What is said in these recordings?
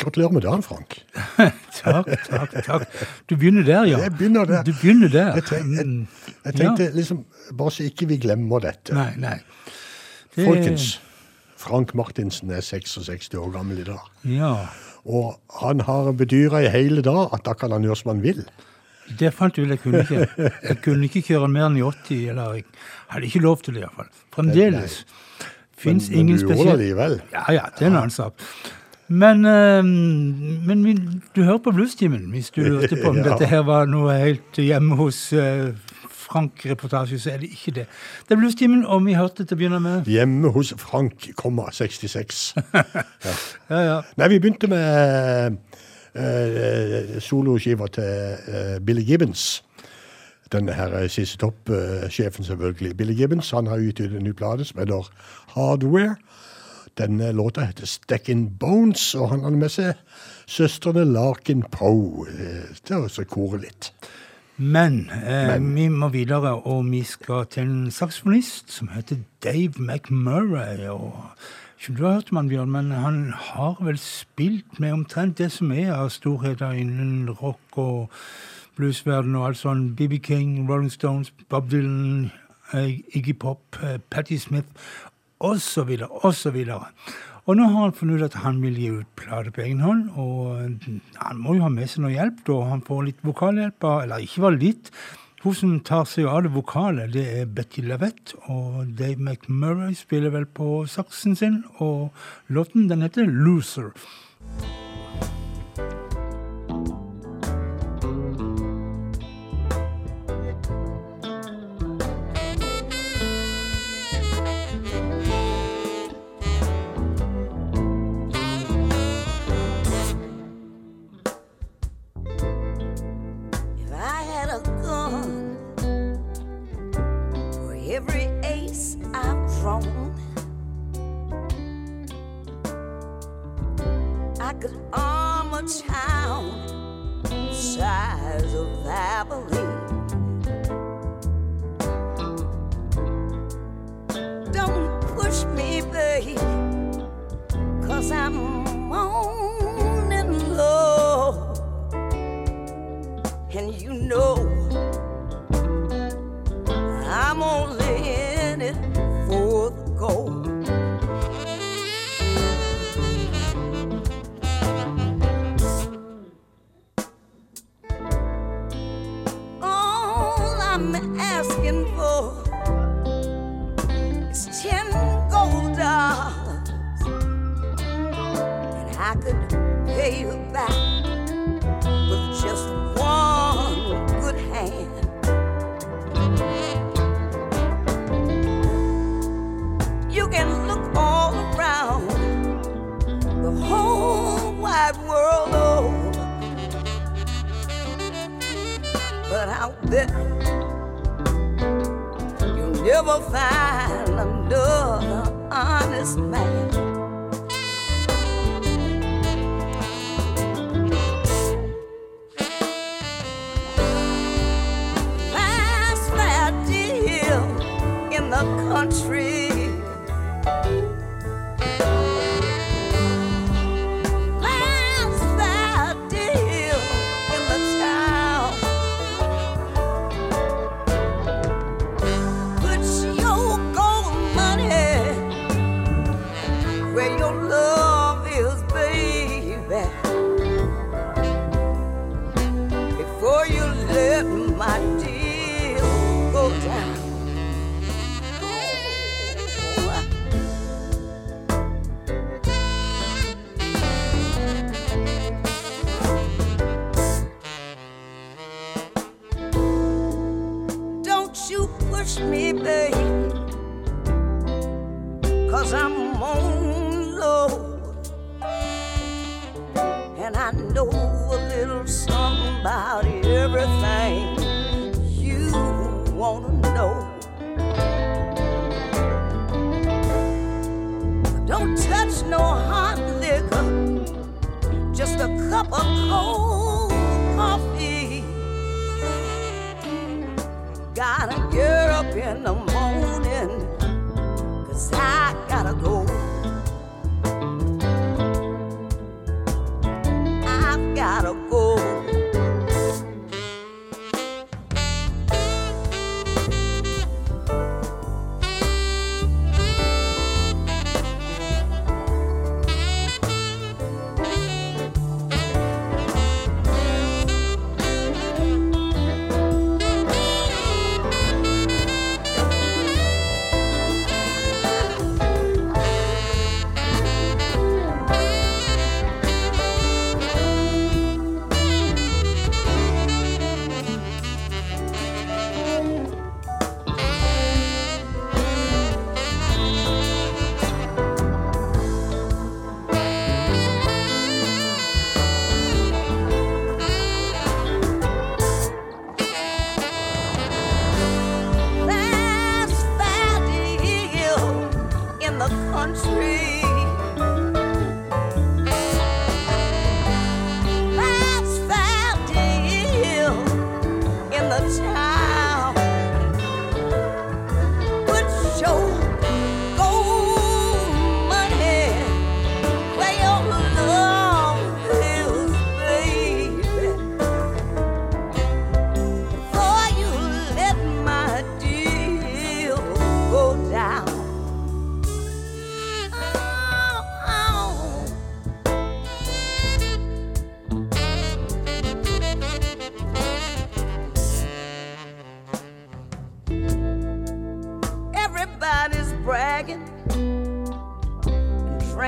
Gratulerer med dagen, Frank. Takk, takk, takk. Du begynner der, ja. Jeg begynner der. Du begynner der. Jeg, tenk, jeg, Mm. jeg tenkte liksom Bare så ikke vi glemmer dette. Nei, nei. Det- Folkens, Frank Martinsen er 66 år gammel i dag. Ja. Og han har bedyra i hele dag at da kan han gjøre som han vil. Det fant du ut. Jeg kunne ikke, jeg kunne ikke kjøre mer enn i 80, eller jeg hadde ikke lov til det iallfall. Fremdeles. Fins Men- men du gjorde det spesiell likevel. Ja ja, det er en annen sak. Men, eh, men vi, du hører på Bluestimen hvis du lurte på om Ja. dette her var noe helt hjemme hos eh, Frank-reportasje, så er det ikke det. Det er Bluestimen, og vi hørte til å begynne med Hjemme hos Frank, komma, 66. Ja, ja. Nei, vi begynte med uh, soloskiva til uh, Billy Gibbons. Denne her siste topp-sjefen, selvfølgelig. Billy Gibbons han har utgitt en ny plate som heter Hardware. Denne låta heter Stackin' Bones, og han har med seg søstrene Larkin Poe eh, til å kore litt. Men, eh, vi må videre, og vi skal til en saksofonist som heter Dave McMurray. og ikke du har hørt om han, Bjørn, men han har vel spilt med omtrent det som er av storheter innen rock og bluesverden og alt sånn. BB King, Rolling Stones, Bob Dylan, eh, Iggy Pop, eh, Patti Smith osv. osv. Og nå har han funnet ut at han vil gi ut plate på egen hånd. Og han må jo ha med seg noe hjelp, da. Han får litt vokalhjelp, eller ikke bare litt. Hun som tar seg av det vokale, det er Betty Lavette. Og Dave McMurray spiller vel på saksen sin, og låten den heter 'Loser'. like an armored town, size of Abilene. Don't push me, babe, cause I'm moaning low, and you know. but out there you'll never find another honest man. Last fair deal in the country.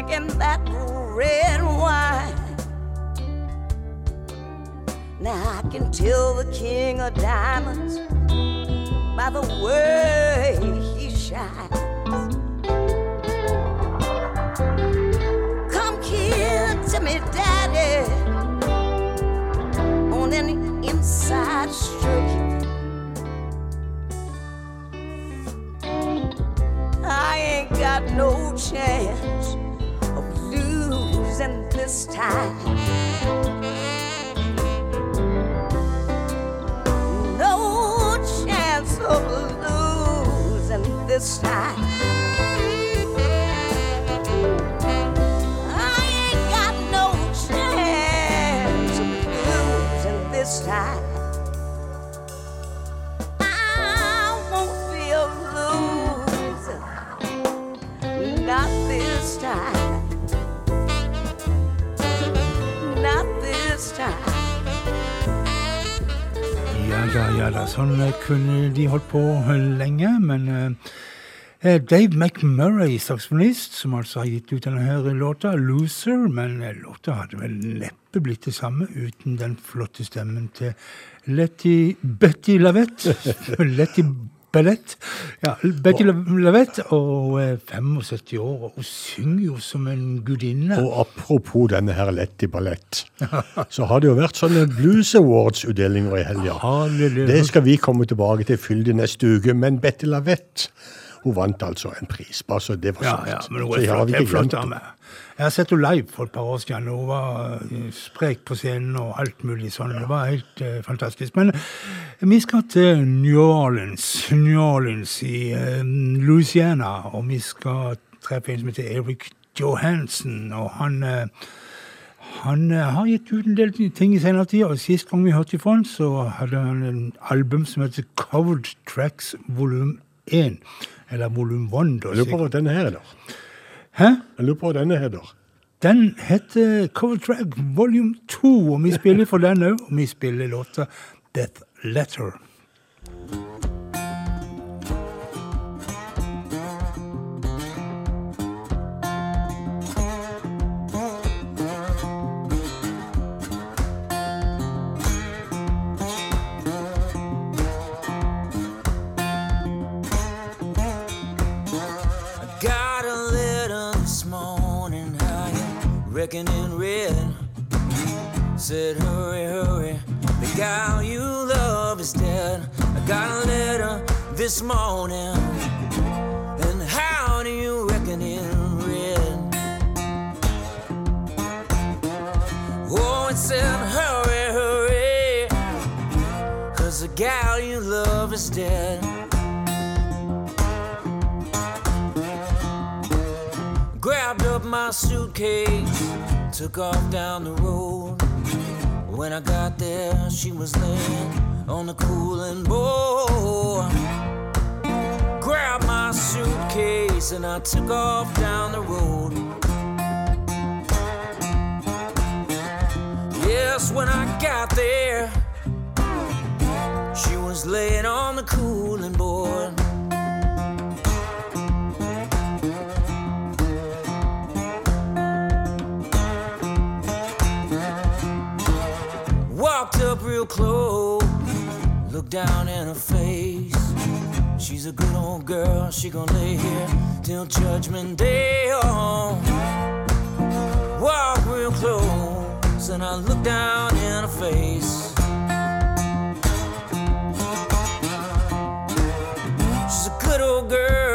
drinking that red wine. Now I can tell the king of diamonds by the way he shines. Come here to me, daddy, on an inside stroke. I ain't got no chance this time. No chance of losing this time. Ja da. Sånn eh, kunne de holdt på lenge. Men eh, Dave McMurray, saksofonist, som altså har gitt ut denne her låta, 'Loser', men eh, låta hadde vel neppe blitt det samme uten den flotte stemmen til Letty Betty Lavette. Letty Ballett. Ja, Betty Lavette, og eh, 75 år, og hun synger jo som en gudinne. Og apropos denne her Letty Ballett, så har det jo vært sånne Blues Awards-utdelinger i helga. Det skal vi komme tilbake til fyldig neste uke, men Betty Lavette hun vant altså en pris, bare så det var Ja, sagt. ja, men hun er jeg flott. er flott dame. Jeg har sett henne live for et par år siden. Hun var eh, sprek på scenen og alt mulig sånn. Det var helt uh, fantastisk. Men vi skal til New Orleans, New Orleans i uh, Louisiana, og vi skal treffe en som heter Eric Johansen. og han... uh, han har gitt ut en del ting i senere tid, og sist gang vi hørte fra han, så hadde han en album som heter Covered Tracks volum 1. Eller volum 1, da. Jeg lurer på hva denne her heter. Hæ? Jeg lurer på hva denne heter. Den heter Cover Track Volume 2, og vi spiller for den òg. Og vi spiller låta Death Letter. Reckon in red? Said, hurry, hurry, the gal you love is dead. I got a letter this morning, and how do you reckon in red? Oh, it said, hurry, hurry, cause the gal you love is dead. Up my suitcase, took off down the road. When I got there, she was laying on the cooling board. Grabbed my suitcase and I took off down the road. Yes, when I got there, she was laying on the cooling board. Close, looked down in her face. She's a good old girl, she gonna lay here till judgment day. Oh, walk real close, and I look down in her face. She's a good old girl,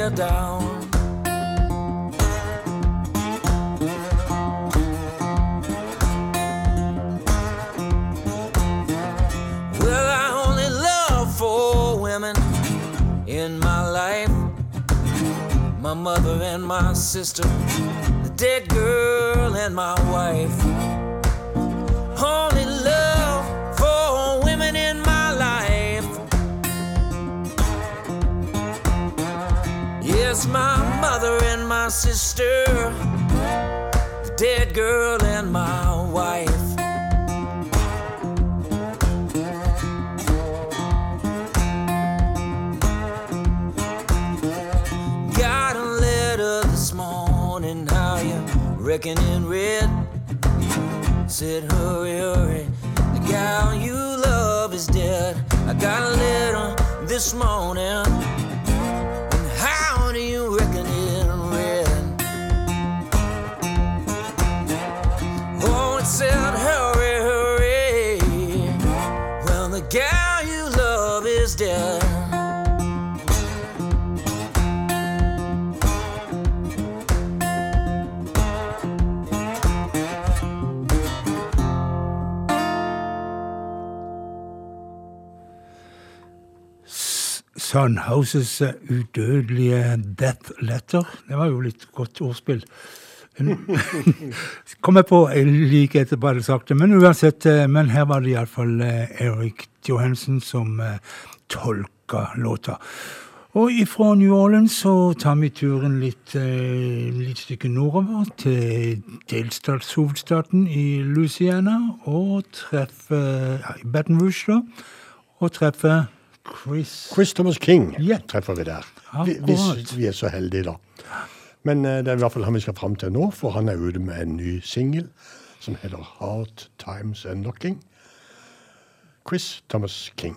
to down. Well, I only love four women in my life. my mother and my sister, the dead girl and my wife. Only Yes, my mother and my sister, the dead girl and my wife. Got a letter this morning, how you reckon in red? Said, hurry, hurry, the gal you love is dead. I got a letter this morning, Sunhouses eh, udødelige Death Letter. Det var jo litt godt ordspill. Kom jeg på like etterpå hadde sagt det, men uansett. eh, Men her var det iallfall Eric Johansen som eh, tolka låta. Og ifra New Orleans så tar vi turen litt, eh, litt stykke nordover til delstatshovedstaden i Louisiana og treffer ja, Baton Rouge, da. Og treffer Chris Chris Thomas King yeah. treffer vi der. Vi- Hvis vi er så heldige, da. Men eh, det er i hvert fall han vi skal fram til nå, for han er ute med en ny singel som heter Hard Times and Knocking. Chris Thomas King.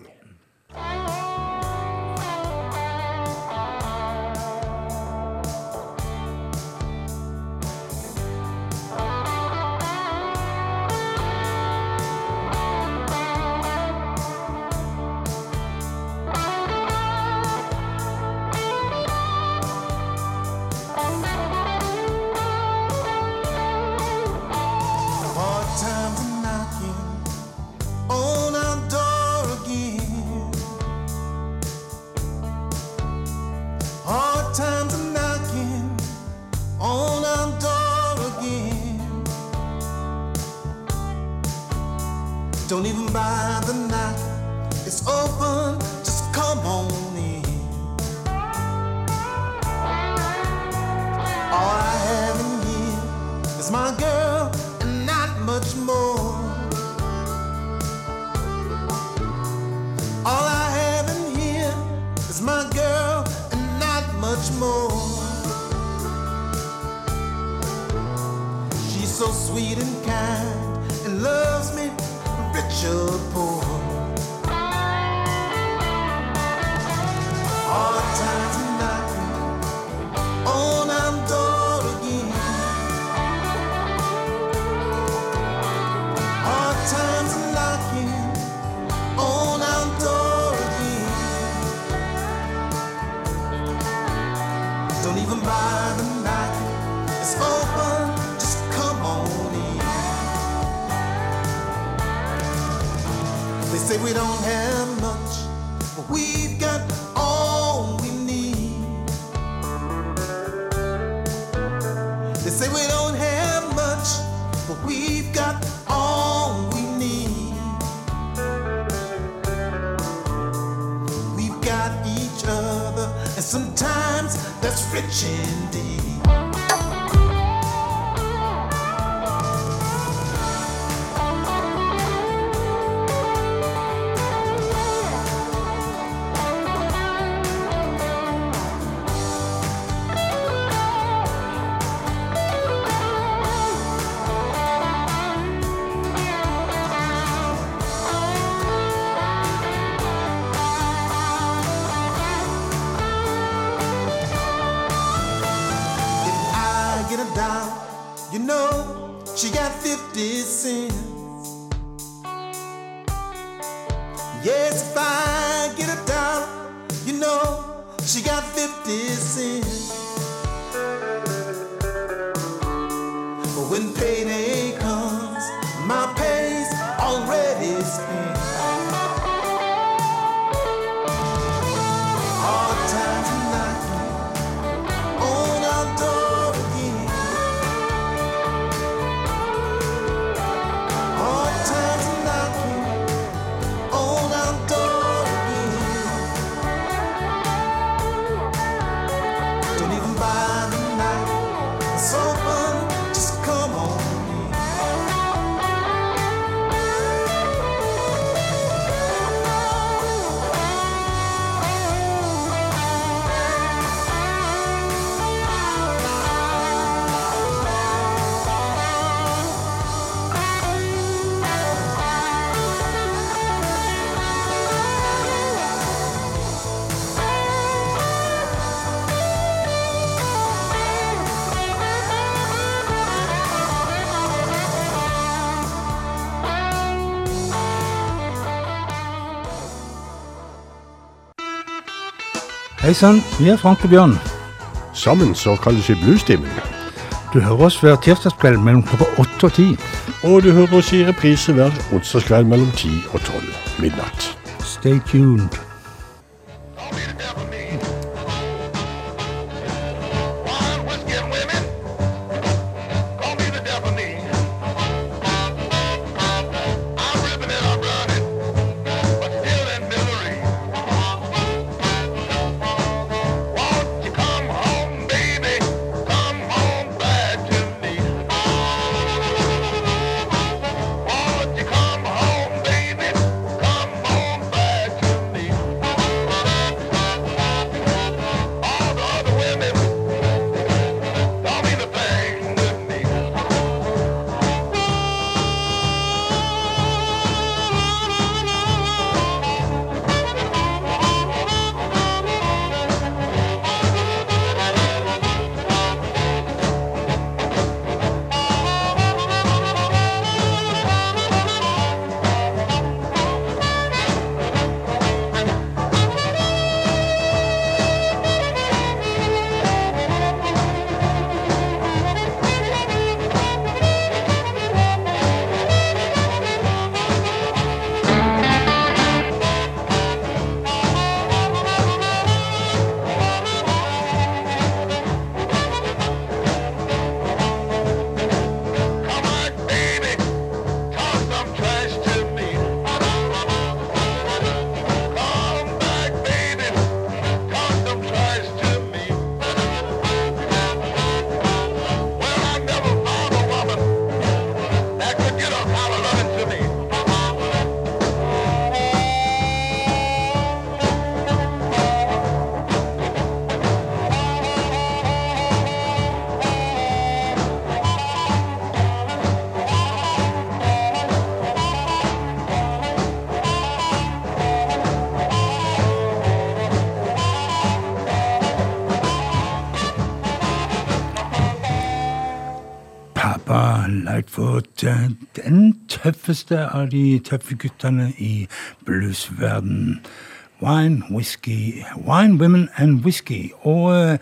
She got 50 cents. Hei sann, vi er Frank og Bjørn. Sammen så kalles vi Bluestimen. Du hører oss hver tirsdagskveld mellom klokka åtte og ti. Og du hører oss i reprise hver onsdagskveld mellom 10 og 12 midnatt. Stay tuned. Lightfoot, eh, den tøffeste av de tøffe guttene i bluesverden. Wine, whisky, wine, women and whisky. Og eh,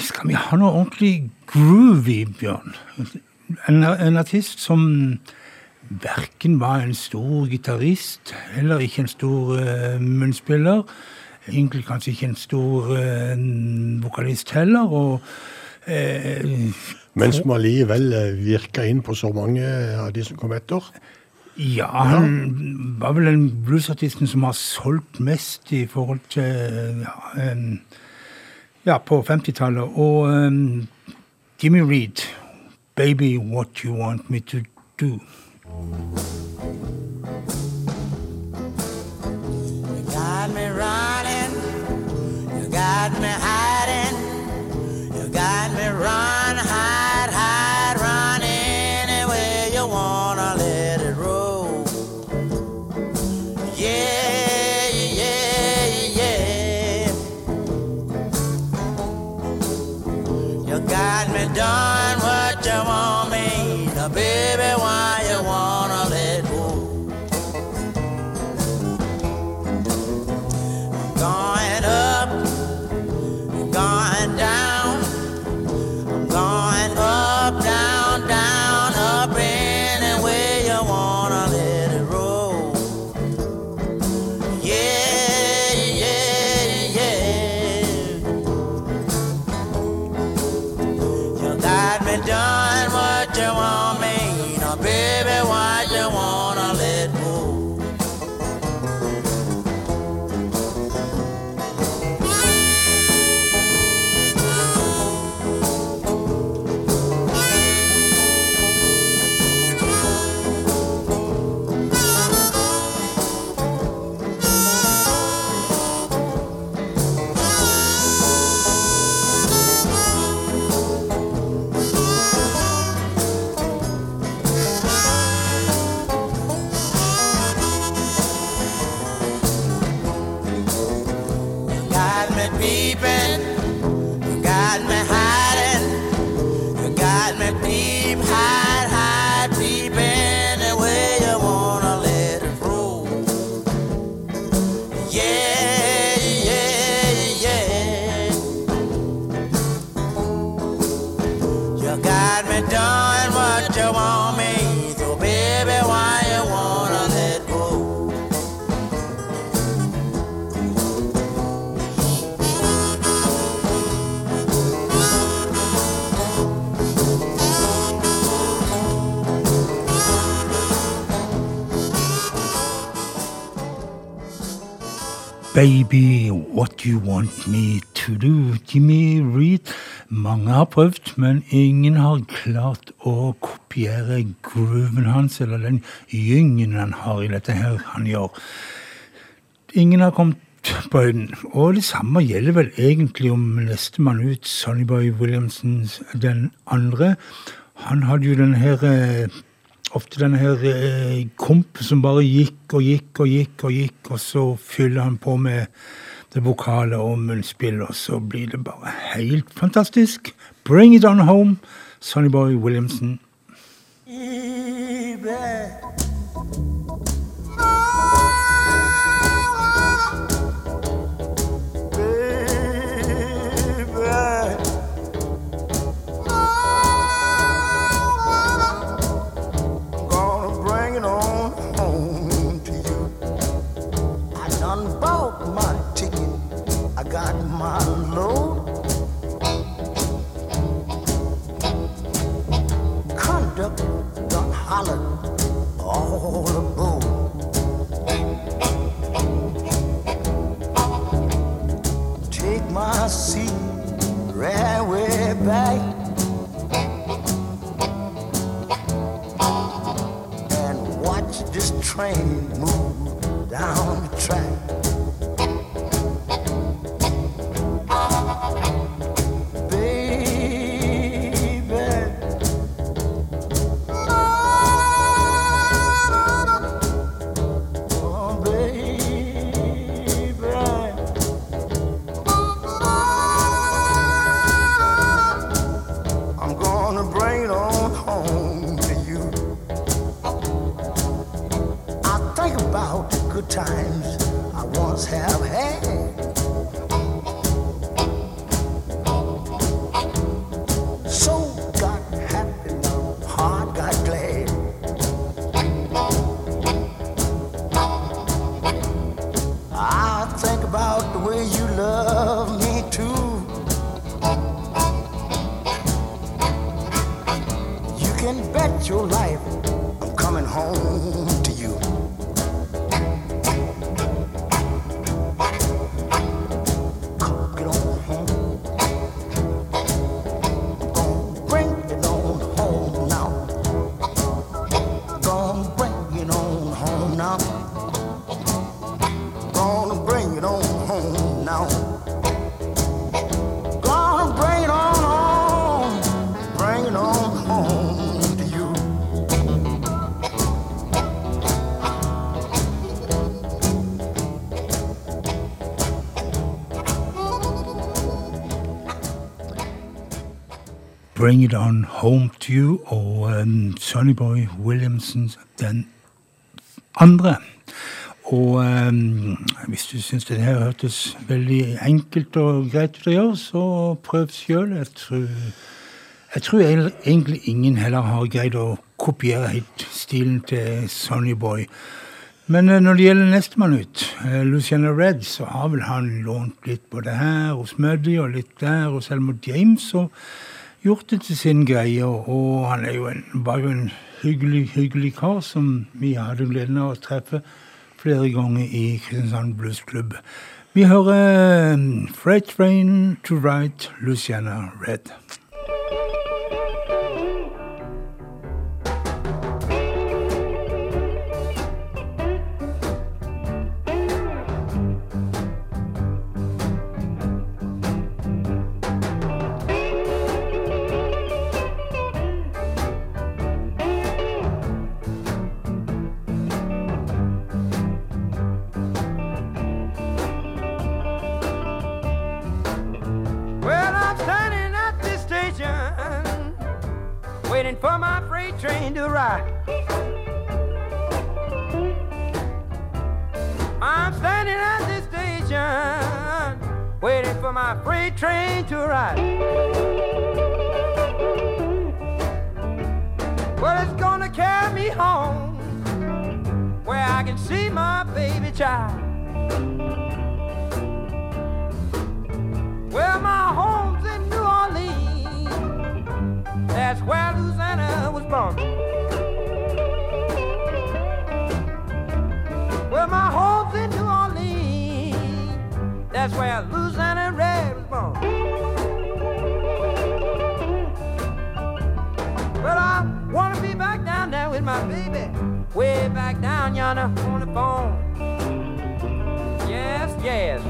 skal vi ha noe ordentlig groovy, Bjørn? En, en artist som verken var en stor gitarist eller ikke en stor uh, munnspiller. Egentlig kanskje ikke en stor uh, vokalist heller. og eh, Mens man allikevel eh, virka inn på så mange av de som kom etter. Ja, han var vel den bluesartisten som har solgt mest i forhold til ja, ja på 50-tallet. Og um, Jimmy Reed, 'Baby What You Want Me To Do'. You got me running, you got me hiding, got me run, hide, hide, run anywhere you wanna let it roll. Yeah, yeah, yeah. You got me done Baby, what you want me to do? Jimmy Reed. Mange har prøvd, men ingen har klart å kopiere grooven hans, eller den gyngen han har i dette her han gjør. Ingen har kommet på den. Og det samme gjelder vel egentlig om nestemann ut, Sonnyboy Williamson, den andre. Han hadde jo den her eh, ofte denne her eh, komp som bare gikk og gikk og gikk, og gikk, og så fyller han på med det vokale og munnspill, og så blir det bare helt fantastisk. Bring it on home, Sonnyboy Williamson. Gonna train move down the track. Times I once had. Bring It On Home To You og um, Sonnyboy Williamson den andre. Og um, hvis du syns det her hørtes veldig enkelt og greit ut å gjøre, så prøv sjøl. Jeg jeg tror egentlig- ingen heller har greid å kopiere helt stilen til Sonnyboy. Men eh, når det gjelder nestemann ut, eh, Luciana Red, så har vel han lånt litt både her hos Muddy og litt der hos Elmore James. og gjort det til sin greie, og han er jo en, var jo en hyggelig, hyggelig kar som vi hadde gleden av å treffe flere ganger i Kristiansand Blues Club. Vi hører Fred Freight Train to write Luciana Red. Train to arrive. Well, it's gonna carry me home where I can see my baby child. Well, my home's in New Orleans. That's where Louisiana was born. Well, my home's in New Orleans. That's where on the phone. Yes, yes.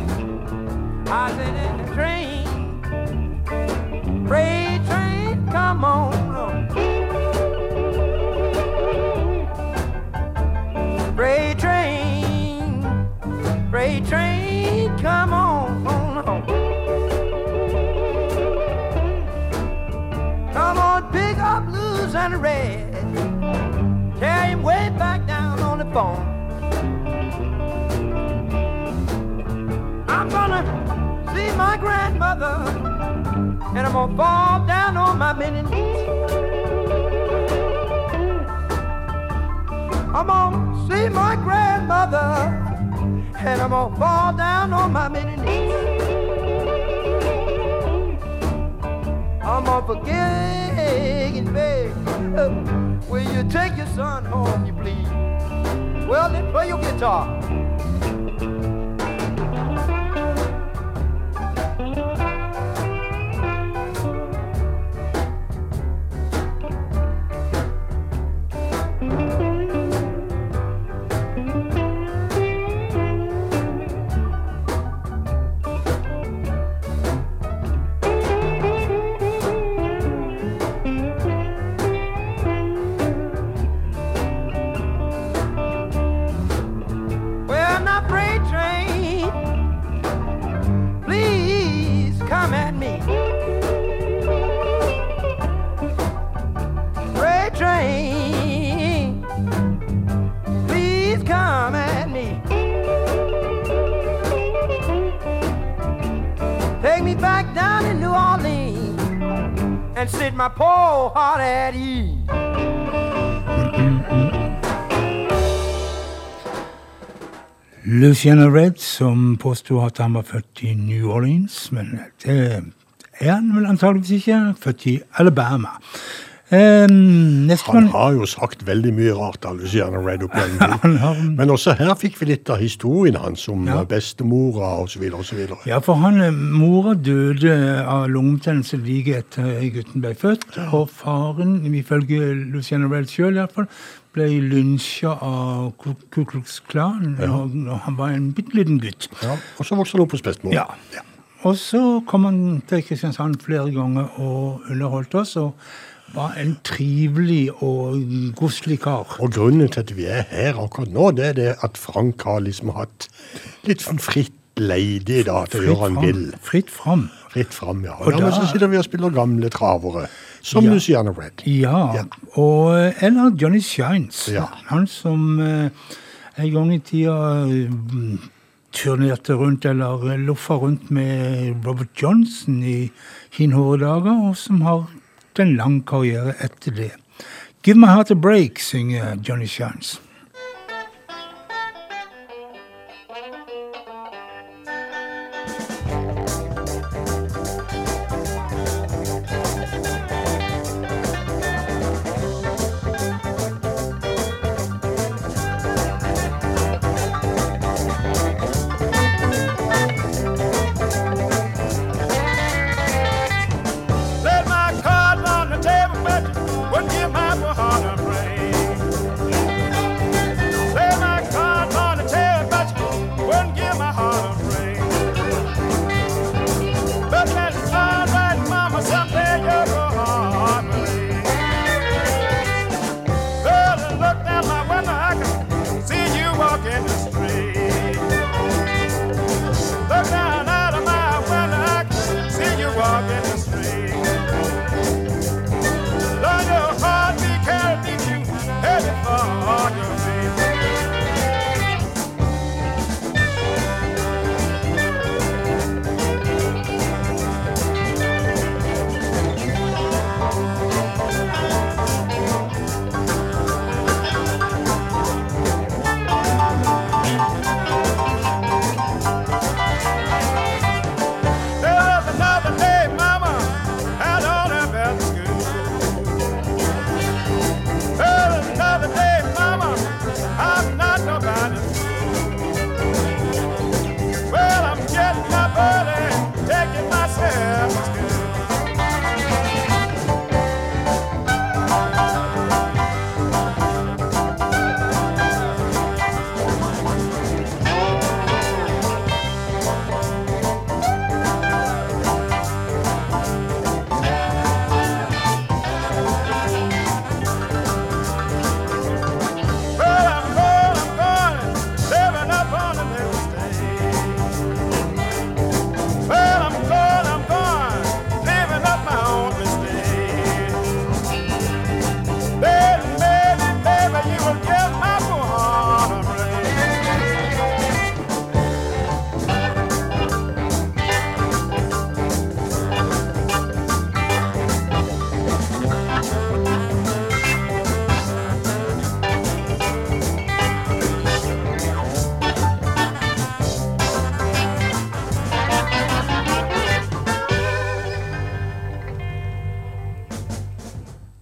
Phone. I'm gonna see my grandmother, and I'm gonna fall down on my many knees. I'm gonna see my grandmother, and I'm gonna fall down on my many knees. I'm gonna forget and beg. Uh, will you take your son home? Well, then play your guitar. And set my poor heart at ease. Luciana Red, som påsto at han var født i New Orleans, men det er han vel antageligvis ikke. Født i Alabama. Eh, Han har jo sagt veldig mye rart Luciana Red har- Men også her fikk vi litt av historien hans om Ja. bestemora osv. Ja, for han, eh, mora døde av lungebetennelse like etter gutten ble født. Og faren, ifølge Luciana Red sjøl iallfall, ble lynsja av Ku Klux Klan Ja. Og, og han var en bitte liten gutt. Ja. Og så vokste han opp hos bestemor. Ja. Og så kom han til Kristiansand flere ganger og underholdt oss. og var en trivelig og godslig kar. Og grunnen til at vi er her akkurat nå, det er det at Frank har liksom hatt litt sånn fritt leide i dag til å gjøre han vil. Fritt fram. Fritt fram, ja. Og Og da- så sitter vi og spiller gamle travere, som Ja. Luciana Red. Ja, Ja. og eller Johnny Shines. Ja. Han som eh, en gang i tida eh, turnerte rundt, eller loffa rundt med Robert Johnson i hinhåre dager, og som har en lang karriere etter det. Give my heart a break, synger Johnny Shines.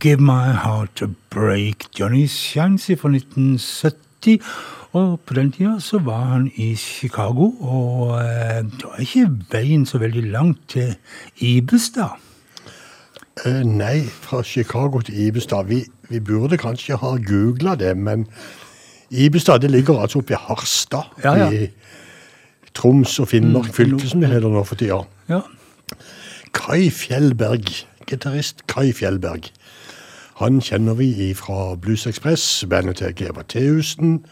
'Give My Heart a Break'. Johnny Shanksy fra 1970. Og på den tida så var han i Chicago, og eh, da er ikke veien så veldig langt til Ibestad. Eh, nei, fra Chicago til Ibestad. Vi, vi burde kanskje ha googla det, men Ibestad det ligger altså oppe i Harstad. Ja, ja. I Troms og Finnmark Mm, fylke, som det heter nå for tida. Ja. Kai Fjellberg, gitarist Kai Fjellberg. Han kjenner vi fra Blues Express, bandet til Geva Theussen.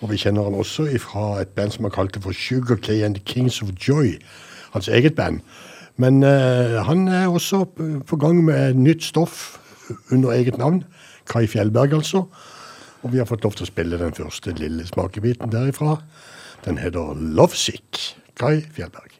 Og vi kjenner han også fra et band som han kalte for Sugar Clay and the Kings of Joy. Hans eget band. Men uh, han er også på gang med nytt stoff under eget navn. Kai Fjellberg, altså. Og vi har fått lov til å spille den første lille smakebiten derifra. Den heter Lovesick. Kai Fjellberg.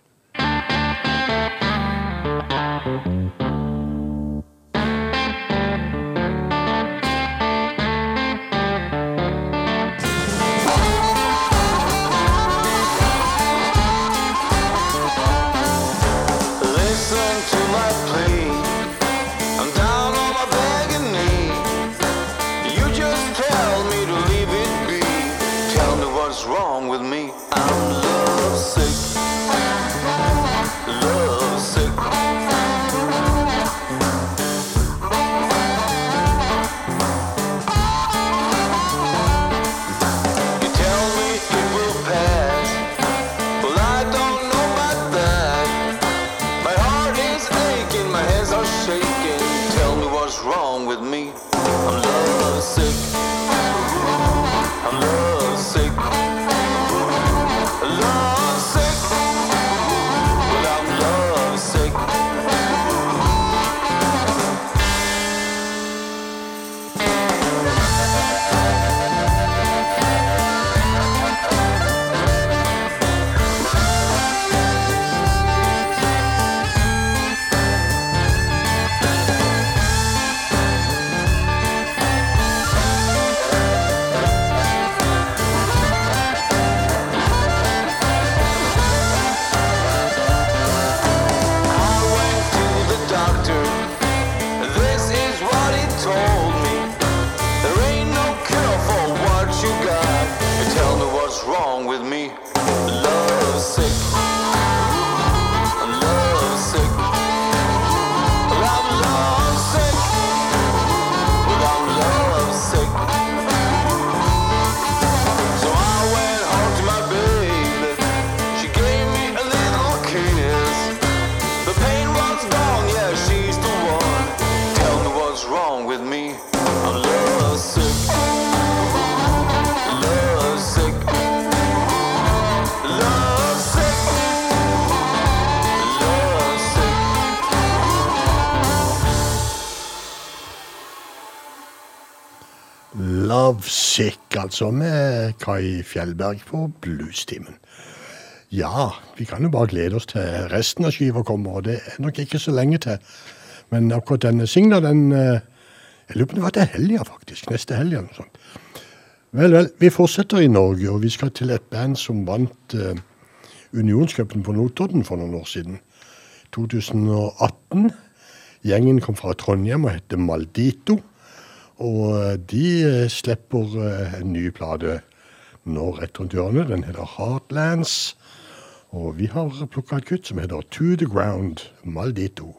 Wrong with me. Love sick. Altså, med Kai Fjellberg på Bluestimen. Ja, vi kan jo bare glede oss til resten av skiva kommer, og det er nok ikke så lenge til. Men akkurat denne singla, den eh, Jeg lurer på om det var til helga, faktisk. Neste helg eller noe sånt. Vel, vel. Vi fortsetter i Norge, og vi skal til et band som vant uh, Unionscupen på Notodden for noen år siden. 2018. Gjengen kom fra Trondheim og heter Maldito. Og eh, de eh, slipper eh, en ny plate nå rett rundt hjørnet. Den heter Heartlands. Og vi har plukka et kutt som heter To The Ground Maldito.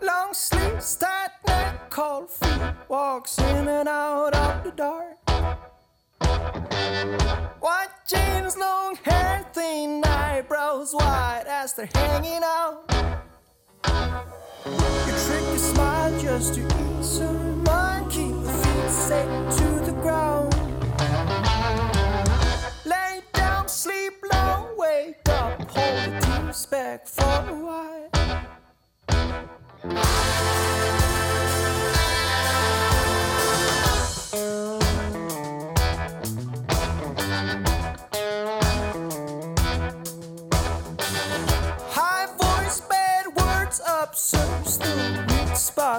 Long sleeves, tight neck, cold feet, walks in and out of the dark. White jeans, long hair, thin eyebrows, white as they're hanging out. You trick your smile just to ease her mind, keep her feet safe to the ground. Lay down, sleep long, wake up, hold the tears back for a while.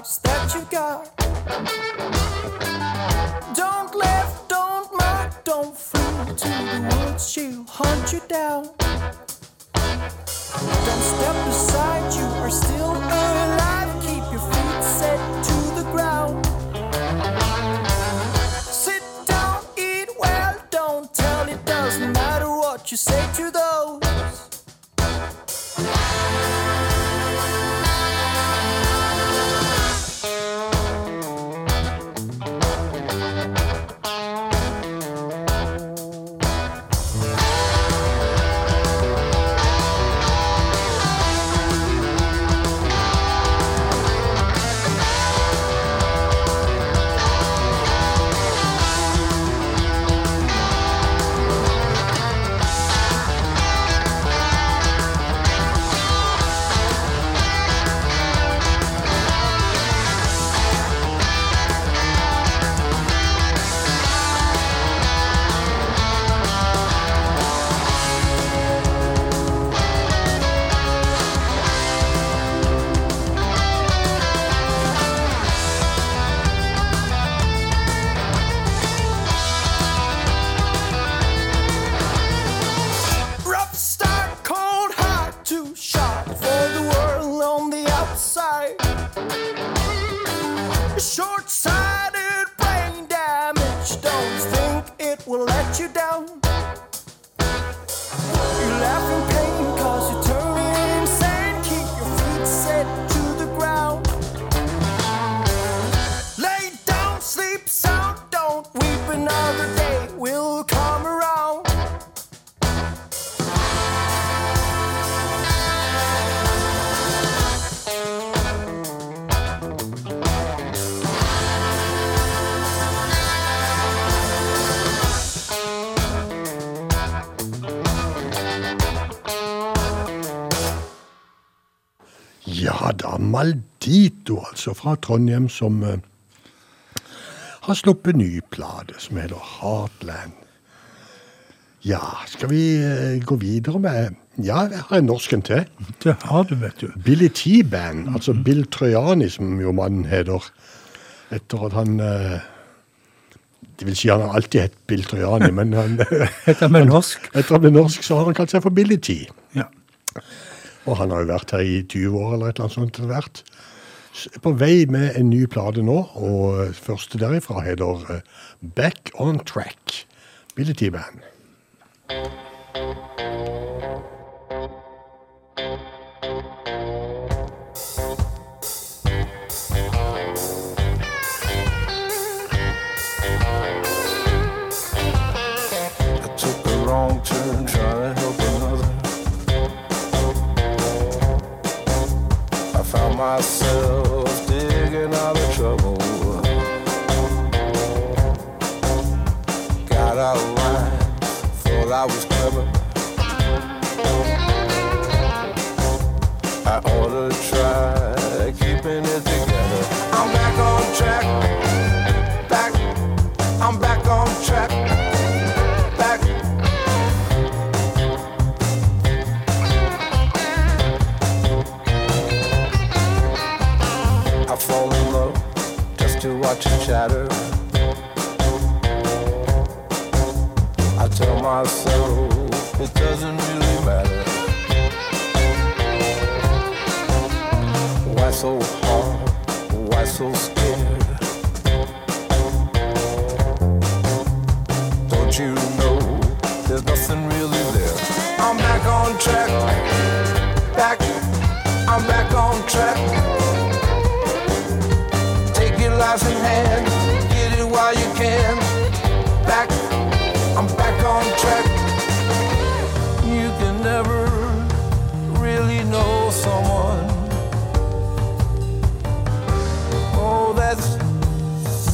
Spots that you got. Don't laugh, don't mock, don't flee. to the woods, she'll hunt you down. Don't step aside, you are still alive. Keep your feet set to the ground. Sit down, eat well, don't tell it doesn't matter what you say to those. Maldito, altså, fra Trondheim, som uh, har sluppet ny plate som heter Heartland. Ja, skal vi uh, gå videre med Ja, jeg har en norsk en til. Det har du, vet du. Billy T-Band, altså Bill Trojani, som jo mannen heter. Etter at han uh, Det vil si han har alltid hett Bill Trojani, men han, Etter han med norsk? etter han ble norsk, så har han kalt seg for Billy T. Ja. Og han har jo vært her i 20 år eller et eller annet sånt. etter hvert. På vei med en ny plate nå, og eh, første derifra heter eh, Back On Track. Billy. paz. It doesn't really matter. Why so hard? Why so scared? Don't you know there's nothing really there? I'm back on track. Back. I'm back on track. Take your life in hand. Get it while you can. Back. I'm back on track.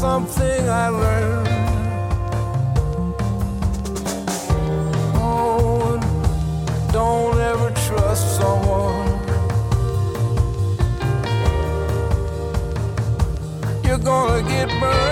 Something I learned. Don't ever trust someone. You're gonna get burned.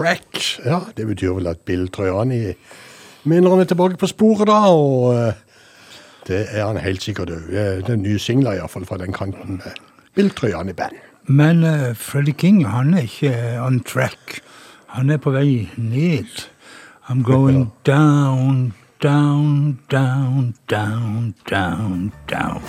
Track. Ja, det betyr vel at Bill Trojani mener han er tilbake på sporet, da. Og eh, det er han helt sikkert òg. Det er nye singler, iallfall fra den kanten. med Bill Trojani Band. Men uh, Freddie King han er ikke on track. Han er på vei ned. I'm going down, down, down, down, down, down.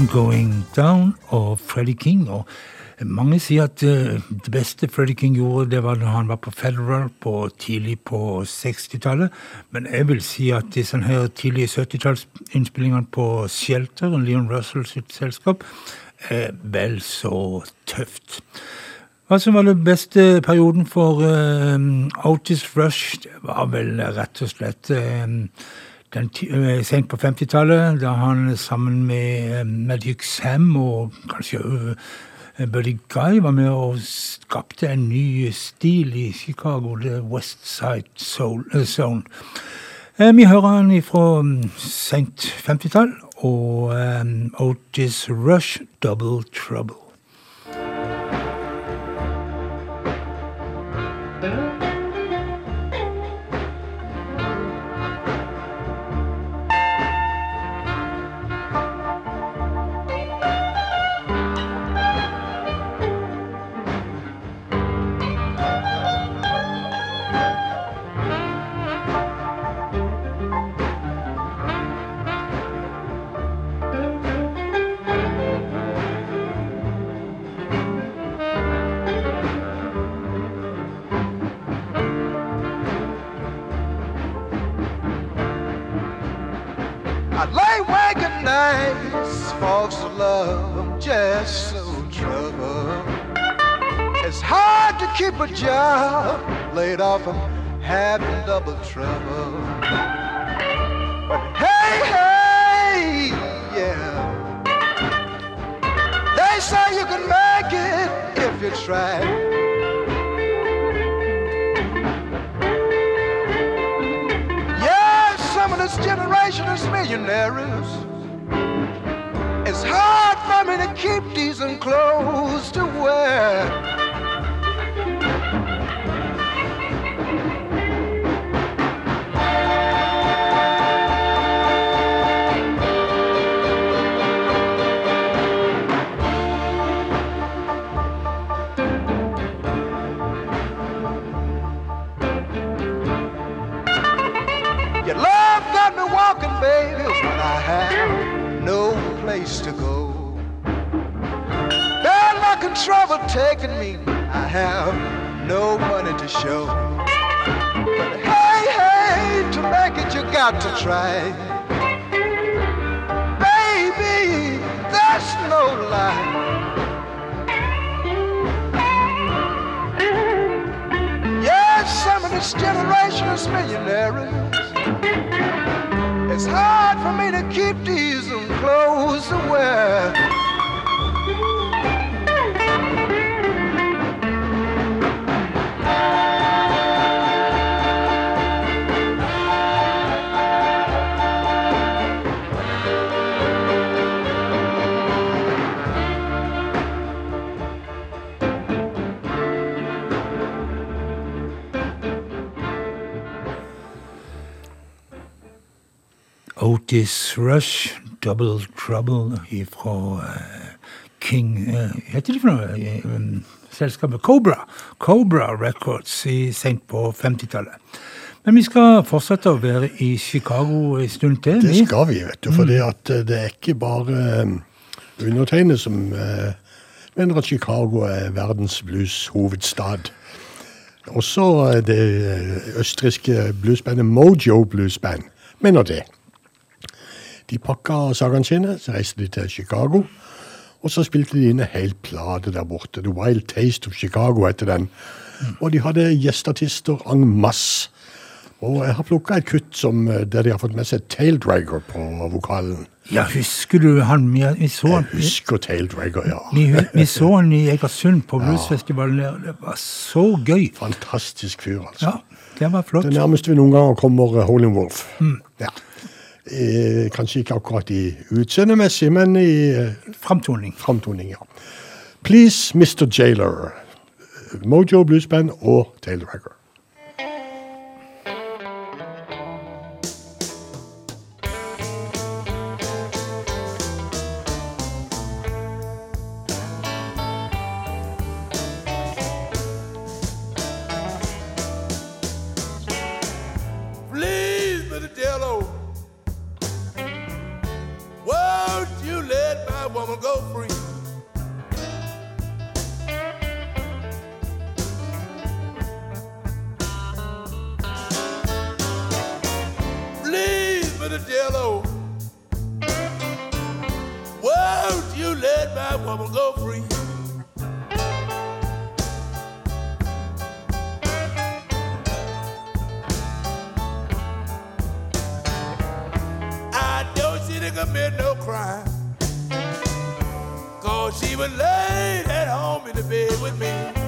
I'm Going Down og Freddie King. Og mange sier at eh, det beste Freddie King gjorde, det var da han var på Federal på tidlig på 60-tallet. Men jeg vil si at disse her tidlige 70-tallsinnspillingene på Shelter, Leon Russell sitt selskap, er vel så tøft. Hva som var den beste perioden for um, Otis Rush, det var vel rett og slett eh, den eh, sent på 50-tallet, da han sammen med eh, Magic Sam og kanskje eh, Buddy Guy var med og skapte en ny stil i Chicago, The West Side Soul, uh, Zone. Vi hører han fra mm, sent 50-tall, og um, Otis Rush, Double Trouble. Folks of love, I'm just so troubled. It's hard to keep a job, laid off from having double trouble. But hey, hey, yeah. They say you can make it if you try. Yeah, some of this generation is millionaires. It's hard for me to keep decent clothes to wear. Place to go. Bad luck and trouble taking me, I have no money to show. But hey, hey, to make it you got to try. Baby, that's no lie. Yes, some of this generation is millionaires. It's hard for me to keep decent close the world. Otis Rush Double Trouble fra King eh, Heter de for noe? um, Selskapet Cobra. Cobra Records i sent på 50-tallet. Men vi skal fortsette å være i Chicago en stund til. Det skal vi, vet du. For det, at eh, det er ikke bare eh, undertegnet som eh, mener at Chicago er verdens blueshovedstad. Også det østerrikske bluesbandet Mojo Bluesband mener det. De pakka sakene sine, så reiste de til Chicago. Og så spilte de inn en hel plate der borte. The Wild Taste of Chicago heter den. Og de hadde gjestartister en masse. Og jeg har plukka et kutt som, eh, der de har fått med seg Taildragger på vokalen. Ja, husker du han? Vi, vi, så, Jeg husker Taildragger, ja. vi, vi så han i Egersund på bluesfestivalen. Ja. Det var så gøy. Fantastisk fyr, altså. Ja, det var flott. Det nærmeste vi noen ganger kommer eh, Wolf. Wolf. Ja. Eh, kanskje ikke akkurat i utseendemessig, men i eh, Framtoning. framtoning, ja. Please, Mr. Jailer. Mojo Blues Band og Taildragger. Please, didn't commit no crime. Cause she was laid at home in the bed with me.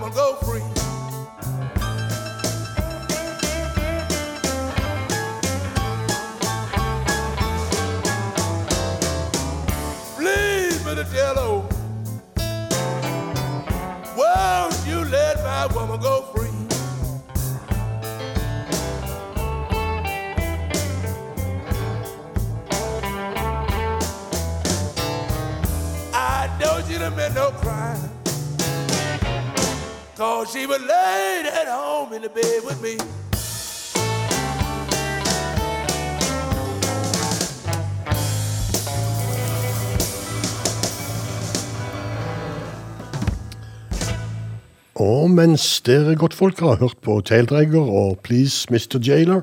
I'ma go mens dere godtfolk har hørt på Taildragger og Please Mr. Jailer,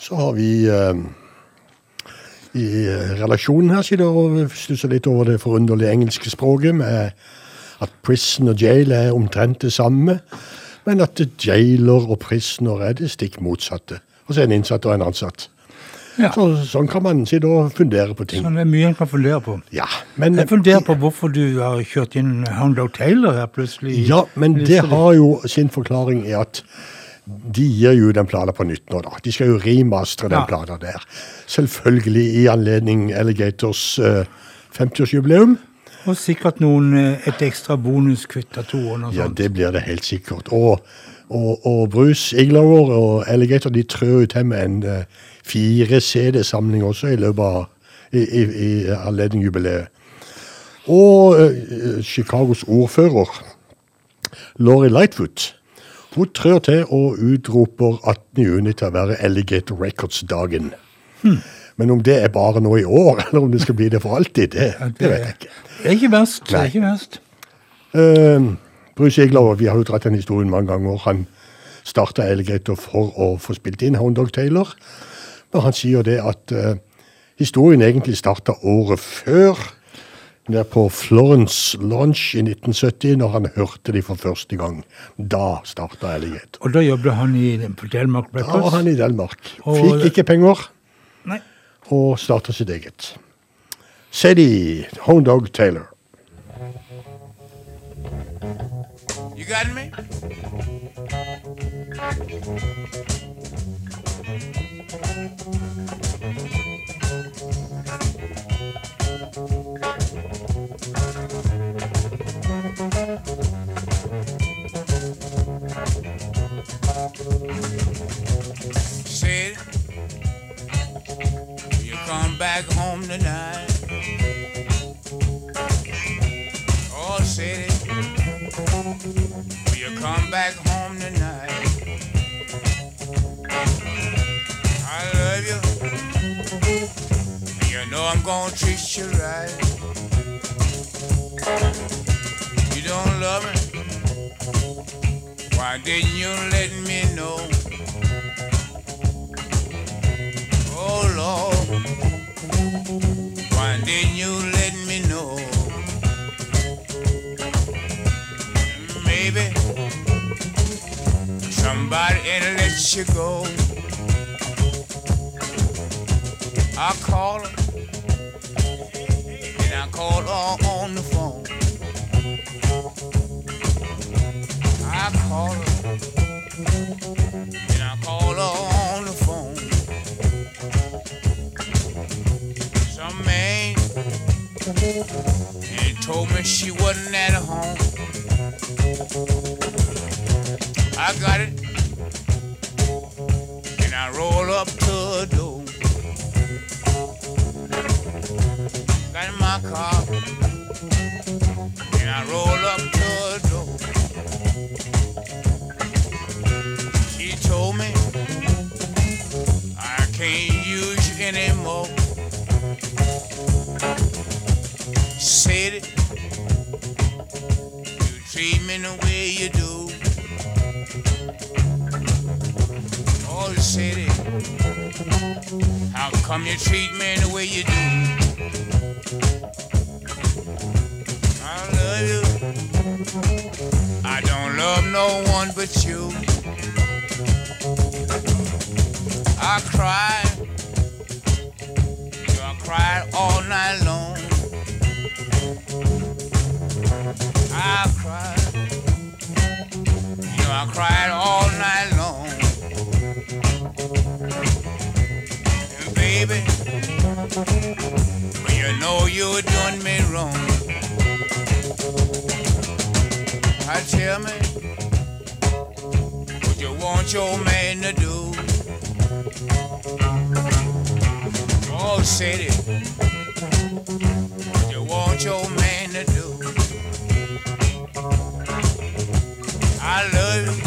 så har vi eh, i eh, relasjonen her siden og stusser litt over det forunderlige engelske språket med at prison og jail er omtrent det samme, men at jailer og prisoner er det stikk motsatte. Altså en innsatt og en ansatt. Ja. Så, sånn kan man sitte og fundere på ting. Sånn er mye en kan fundere på. Ja, men, Jeg funderer på hvorfor du har kjørt inn Hound Taylor her plutselig. Ja, men det har jo sin forklaring i at de gir jo den plata på nytt nå, da. De skal jo remastre den Ja. plata der. Selvfølgelig i anledning Alligators uh, 50-årsjubileum. Og sikkert noen, eh, et ekstra bonuskutt av to og Ja, sånt. det blir det helt sikkert. Og, og, og Bruce Iglower og Alligator de trør jo til med en eh, fire CD-samlinger også i løpet av i, i, i anledning jubileet. Og eh, Chicagos ordfører, Laurie Lightfoot, hun trør til og utroper 18. juni til å være Alligator Records-dagen. Men om det er bare nå i år, eller om det skal bli det for alltid, det, Ja, det vet jeg ikke. Det er ikke verst. Det er ikke verst. Uh, Bruce Iglauer, vi har jo dratt den historien mange ganger. Han starta Alligator for å få spilt inn Hound Dog Taylor. Men han sier det at uh, historien egentlig starta året før. Der på Florence Launch i 1970, når han hørte de for første gang. Da starta ærlighet. Og da jobbet han i Delmark Da var han i Delmark. Og- Fikk ikke penger, Nei. og starta sitt eget. Sadie Home Dog Taylor. You got me? Said, will you come back home tonight? Oh, said, will you come back home tonight. Love you. And you know I'm gonna treat you right. You don't love me? Why didn't you let me know? Oh Lord. Why didn't you let me know? Maybe somebody ain't let you go. I call her, and I call her on the phone. I call her, and I call her on the phone. Some man and told me she wasn't at home. I got it, and I roll up to the door. My car, and I roll up to the door. She told me I can't use you anymore. Said it, you treat me the way you do. Oh, said it, how come you treat me the way you do? I love you. I don't love no one but you. I know, I cried all night long. I cried. You know, I cried all night long. Baby, you know you're doing me wrong. I tell me what you want your man to do. Oh, it. What you want your man to do. I love you.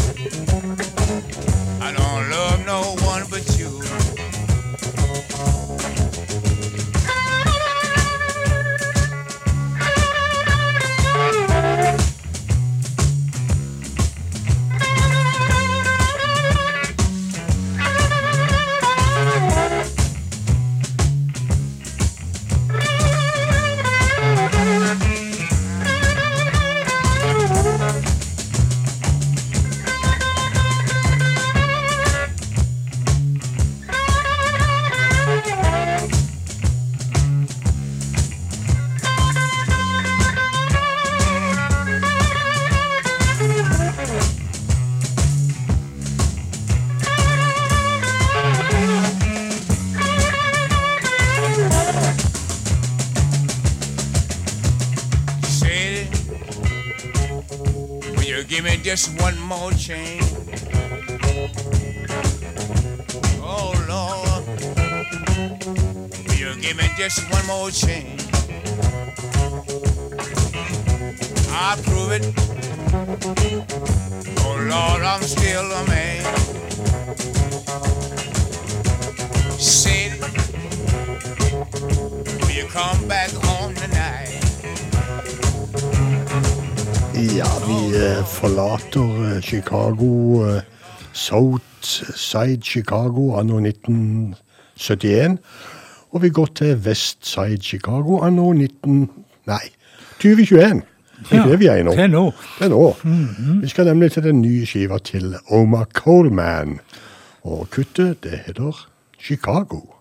Just one more chance? I prove it. Oh Lord, I'm still a man. Said. Will you come back home tonight? Ja, vi eh, forlater eh, Chicago, South Side Chicago anno 1971. Og vi går til Westside Chicago anno 19... Nei, 2021. Det er det vi er i nå. Det er nå. Det er nå. Vi skal nemlig til den nye skiva til Omar Coleman. Og kuttet, det heter. Chicago.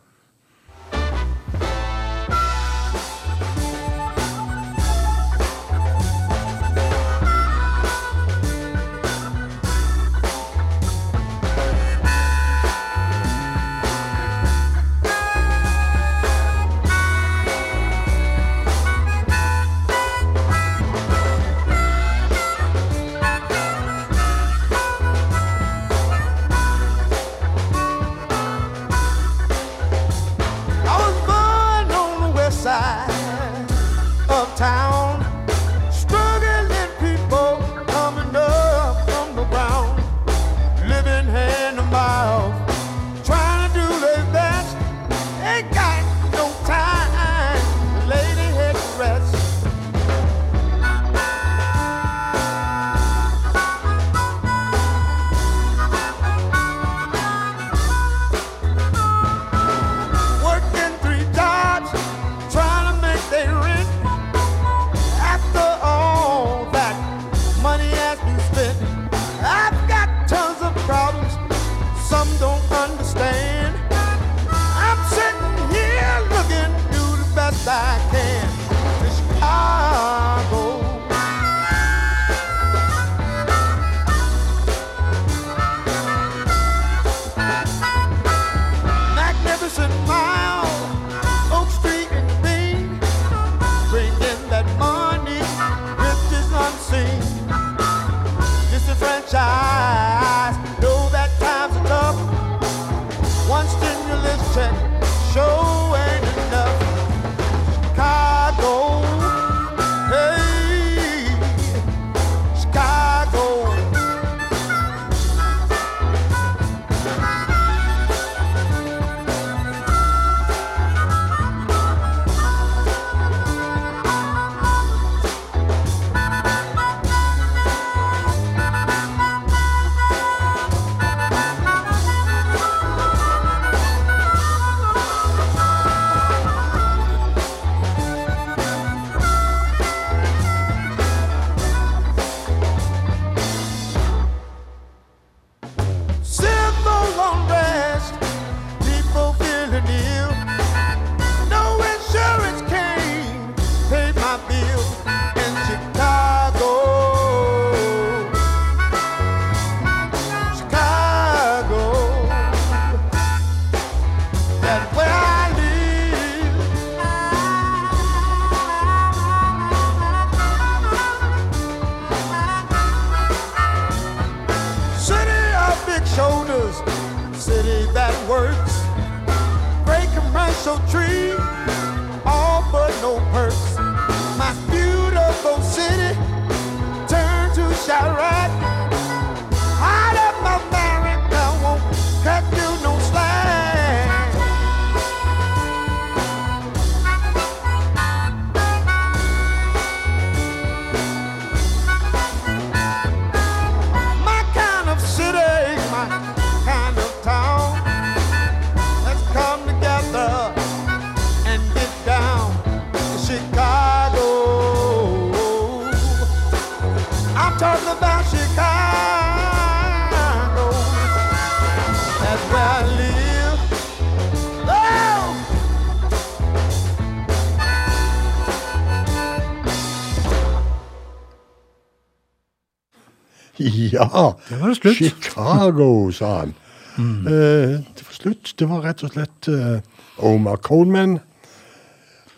Ja, Det var det slutt. Chicago, sa han. Eh, det var slutt. Det var rett og slett eh, Omar Coleman,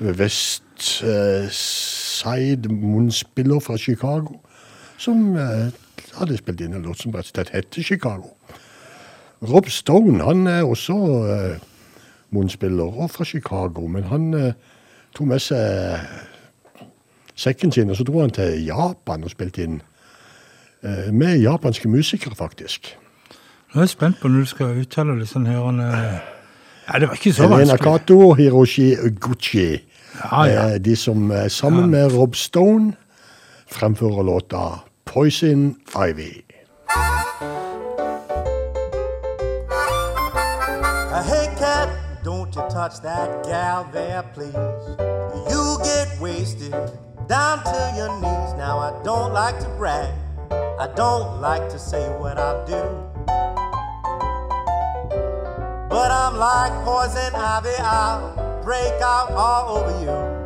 West eh, Side munnspiller fra Chicago, som eh, hadde spilt inn en låt som rett og slett het Chicago. Rob Stone han er også eh, munnspiller og fra Chicago, men han eh, tok med seg sekken sin, og så dro han til Japan og spilte inn med japanske musikere, faktisk. Nå er jeg spent på når du skal uttale det sånn her han, eh, Ja, det var ikke så vanskelig. Kato og Hiroshi Gucci. Ja, ja. Eh, De som eh, sammen med Rob Stone fremfører låta 'Poison Ivy'. Hey cat, don't you touch that gal there, please. You get wasted down to your knees. Now I don't like to brag, I don't like to say what I'll do. But I'm like poison ivy, I'll break out all over you.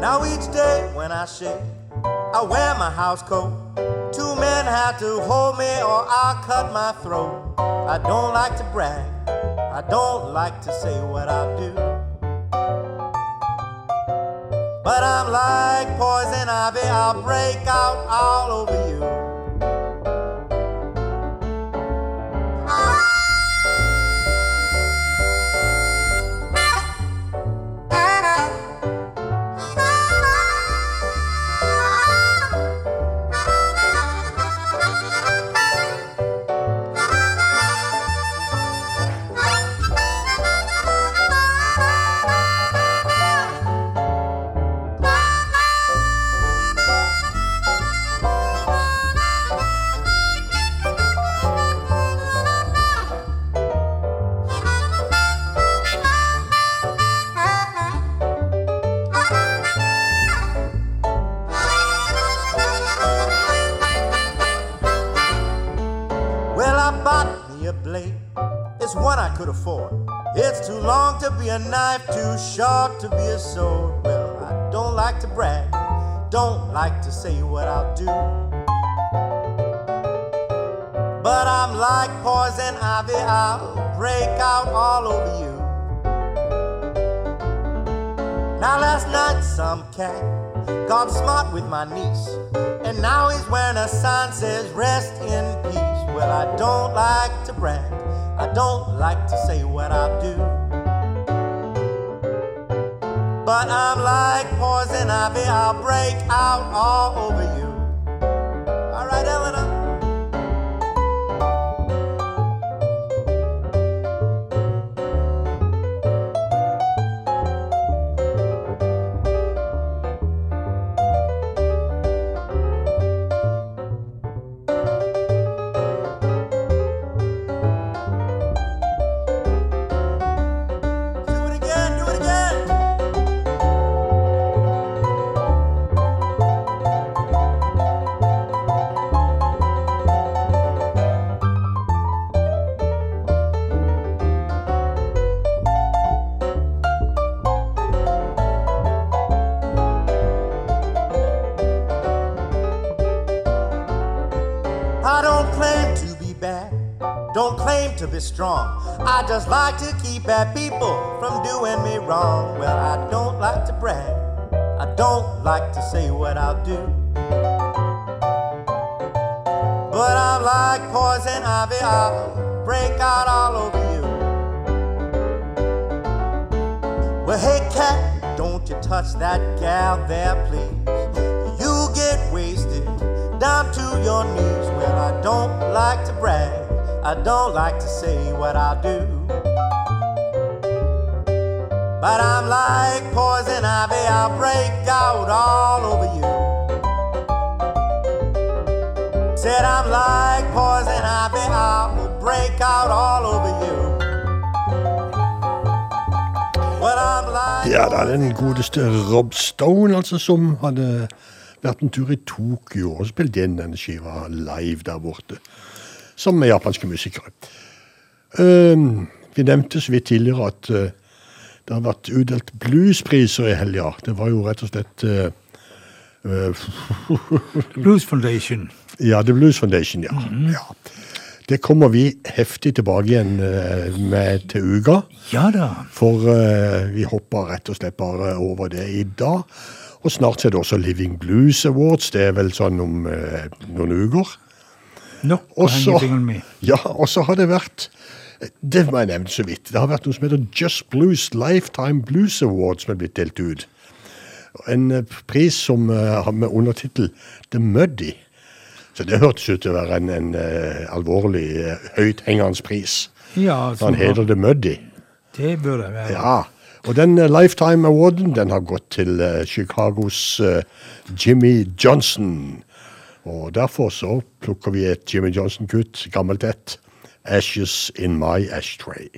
Now each day when I shave, I wear my house coat. Two men have to hold me or I'll cut my throat. I don't like to brag, I don't like to say what I'll do. But I'm like poison ivy, I'll break out all over you. To be a knife, too short to be a sword. Well, I don't like to brag, don't like to say what I'll do. But I'm like poison ivy, I'll break out all over you. Now last night some cat Got smart with my niece, and now he's wearing a sign says rest in peace. Well, I don't like to brag, I don't like to say what I'll do. But I'm like poison ivy, I'll break out all over you. Be strong. I just like to keep bad people from doing me wrong. Well, I don't like to brag, I don't like to say what I'll do. But I'm like poison ivy, I'll break out all over you. Well, hey, cat, don't you touch that gal there, please. You get wasted down to your knees. Well, I don't like to brag, I don't like to say what I do. But I'm like poison ivy, I'll break out all over you. Said I'm like poison ivy, I'll break out all over you. Ja, det er den godeste Rob Stone, altså, som hadde vært en tur i Tokyo og spilt inn denne skiva live der borte, sammen med japanske musikere. Ehm, vi nevnte så vidt tidligere at eh, det har vært utdelt bluespriser i helga. Det var jo rett og slett eh, eh, Blues Foundation. Ja, The Blues Foundation, ja. ja. Det kommer vi heftig tilbake igjen med til uka. Ja da. For uh, vi hopper rett og slett bare over det i dag. Og snart er det også Living Blues Awards. Det er vel sånn om uh, noen uker. Nok å henge fingeren med. ja, og så har det vært Det må jeg nevne så vidt. Det har vært noe som heter Just Blues Lifetime Blues Award, som er blitt delt ut. En eh, pris som eh, har med undertittel The Muddy. Så det hørtes ut til å være en, en eh, alvorlig, uh, høythengende pris. Ja, Så han heter The Muddy. det bør det være. Ja, og den uh, Lifetime Awarden den har gått til Chicagos Jimmy Johnson. Og derfor så plukker vi et Jimmy Johnson-kutt, gammelt et. Ashes in my ashtray.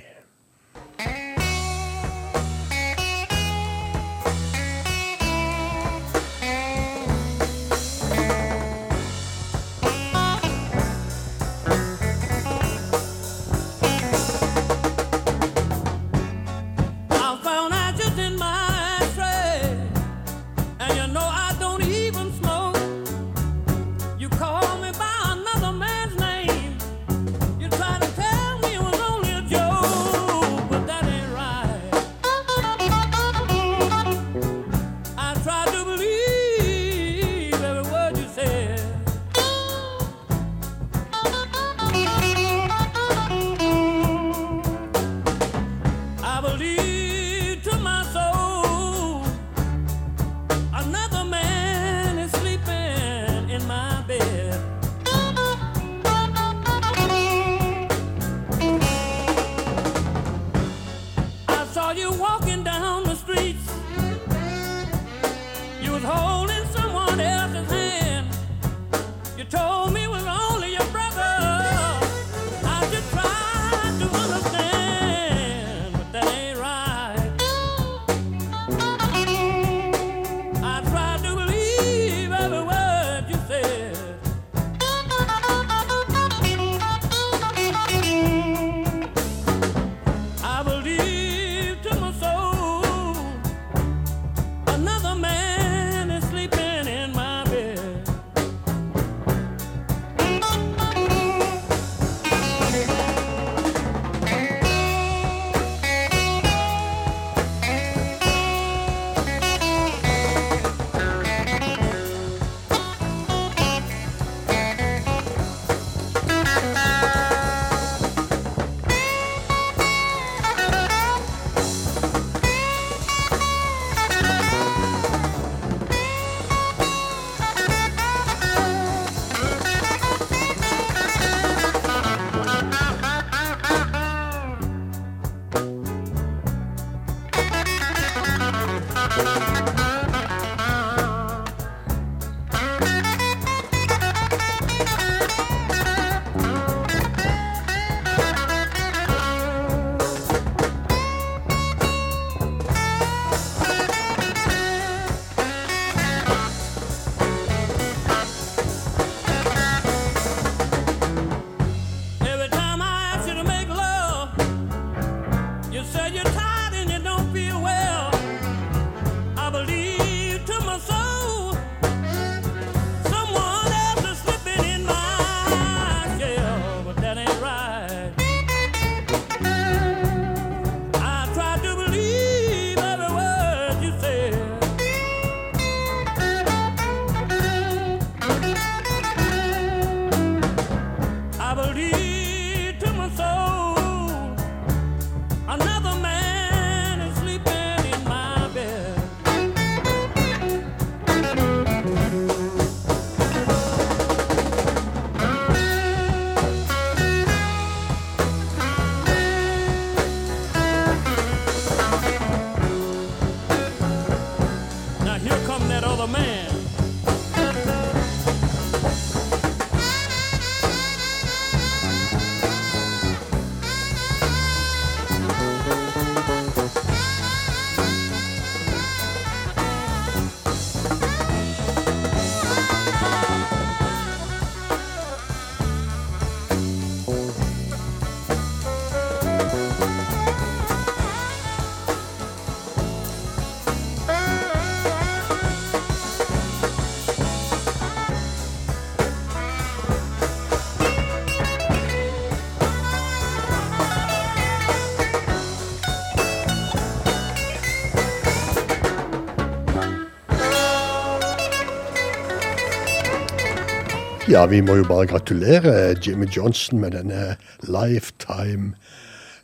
Ja, vi må jo bare gratulere Jimmy Johnson med denne Lifetime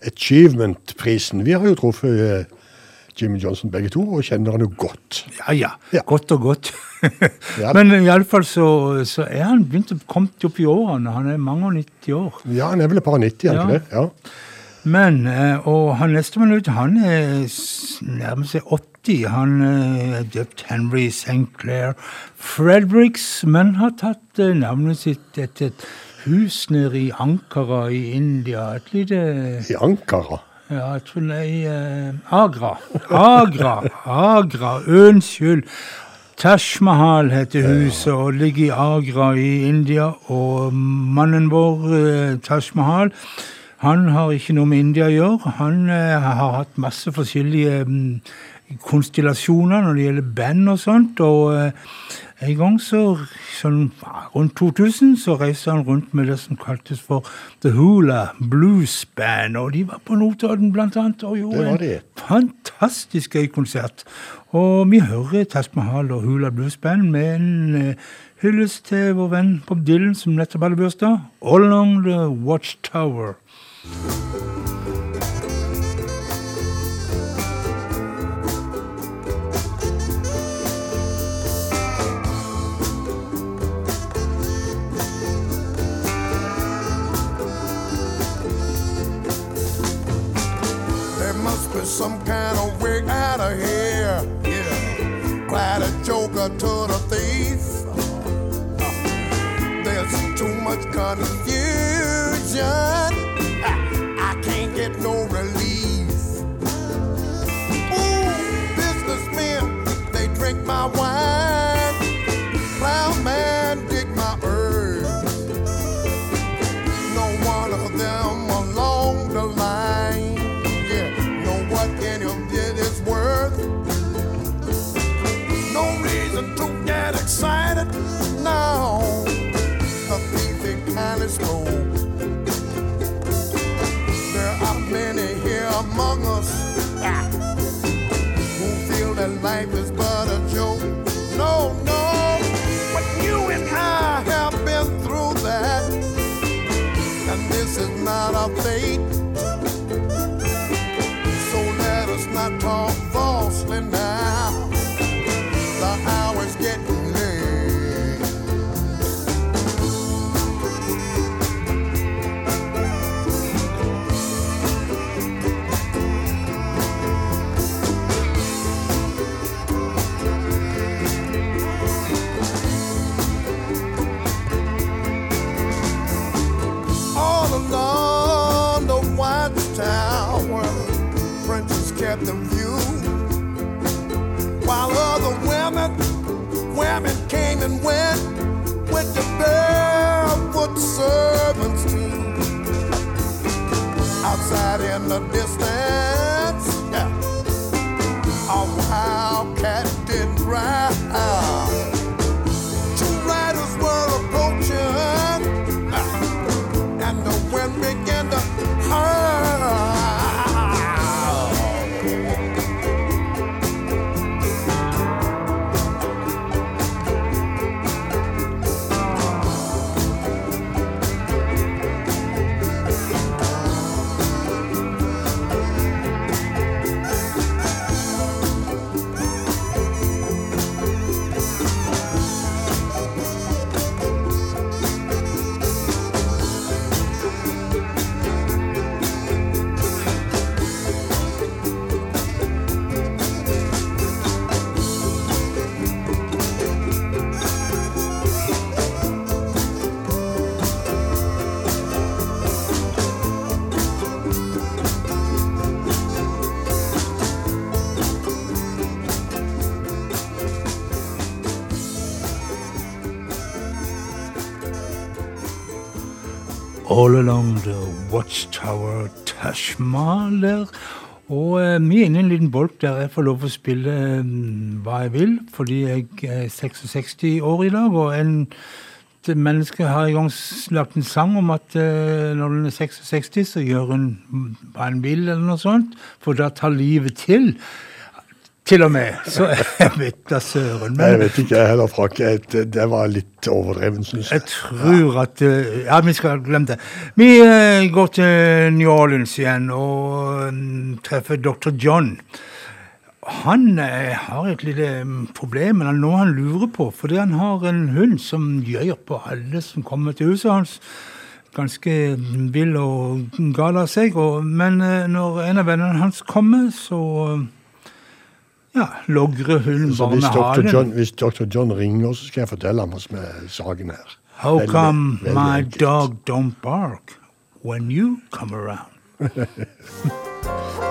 Achievement-prisen. Vi har jo truffet eh, Jimmy Johnson begge to, og kjenner han jo godt. Ja, ja. Godt og godt. Ja. Men iallfall så, så er han begynt å komme opp i årene. Han er mange og 90 år. Ja, han er vel et par og 90, er han ikke det? Ja. Men, eh, og han neste minutt, han er nærmest nærmer seg 80. Han eh, er døpt Henry St. Clair Fredericks, men har tatt eh, navnet sitt etter et hus nede i Ankara i India. Et lite I Ankara. Ja, jeg tror det er i eh, Agra. Agra, Agra, unnskyld. Taj Mahal heter huset og ligger i Agra i India. Og mannen vår, eh, Taj Mahal, han har ikke noe med India å gjøre. Han eh, har hatt masse forskjellige mm, konstellasjoner når det gjelder band og sånt. Og eh, en gang så, sånn rundt 2000, så reiste han rundt med det som kaltes for The Hula Blues Band. Og de var på Notodden blant annet og gjorde en fantastisk gøy konsert. Og vi hører Taj Mahal og Hula Blues Band med en eh, hyllest til vår venn Bob Dylan, som nettopp hadde bursdag. All Along the Watchtower. There kind of way out of here. Yeah. Glad a joker to the thief. Uh, there's too much confusion. Ah, I can't get no relief. Ooh, businessmen, they drink my wine. Plowman dig our faith. Along the Watchtower Mahal. Og eh, vi er inne i en liten bolk der jeg får lov å spille eh, hva jeg vil, fordi jeg er 66 år i dag, og en menneske har en gang lagt en sang om at eh, når hun er 66, så gjør hun hva hun vil, eller noe sånt, for da tar livet til. Til og med. Så jeg vet da søren. Nei, Jeg vet ikke jeg heller, Frank. Det var litt overdreven, syns jeg. jeg tror at eh, Ja, vi skal glemme det. Vi eh, går til New Orleans igjen og mm, treffer dr. John. Han eh, har et lite mm, problem, men noe han lurer på. Fordi han har en hund som gjør på alle som kommer til huset hans. Ganske vill og gal av seg. Og, men eh, når en av vennene hans kommer, så ja, logre hunden Dr. John, hvis Dr. John ringer, så skal jeg fortelle ham hva som er saken her. How Veldig- come veldig my enkelt. dog don't bark when you come around?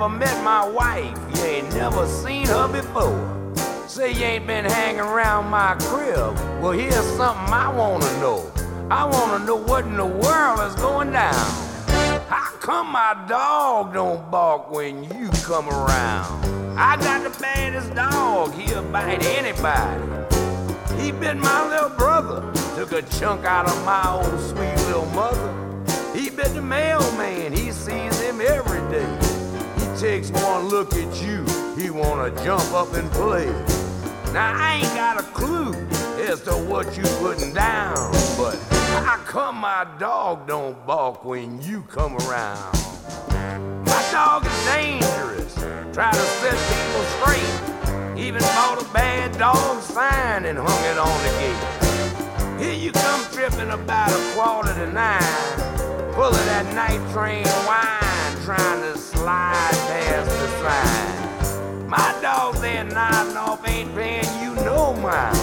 never met my wife, you ain't never seen her before. Say you ain't been hanging around my crib. Well, here's something I wanna know. I wanna know what in the world is going down. How come my dog don't bark when you come around? I got the baddest dog, he'll bite anybody. He bit my little brother, took a chunk out of my old sweet little mother. He bit the mailman, he sees him every day. Takes one look at you, he wanna jump up and play. Now I ain't got a clue as to what you putting down, but how come my dog don't bark when you come around? My dog is dangerous, try to set people straight. Even bought a bad dog sign and hung it on the gate. Here you come tripping about a quarter to nine, of that night train wine, trying to slide past the sign. My dog there nodding off ain't paying you no mind.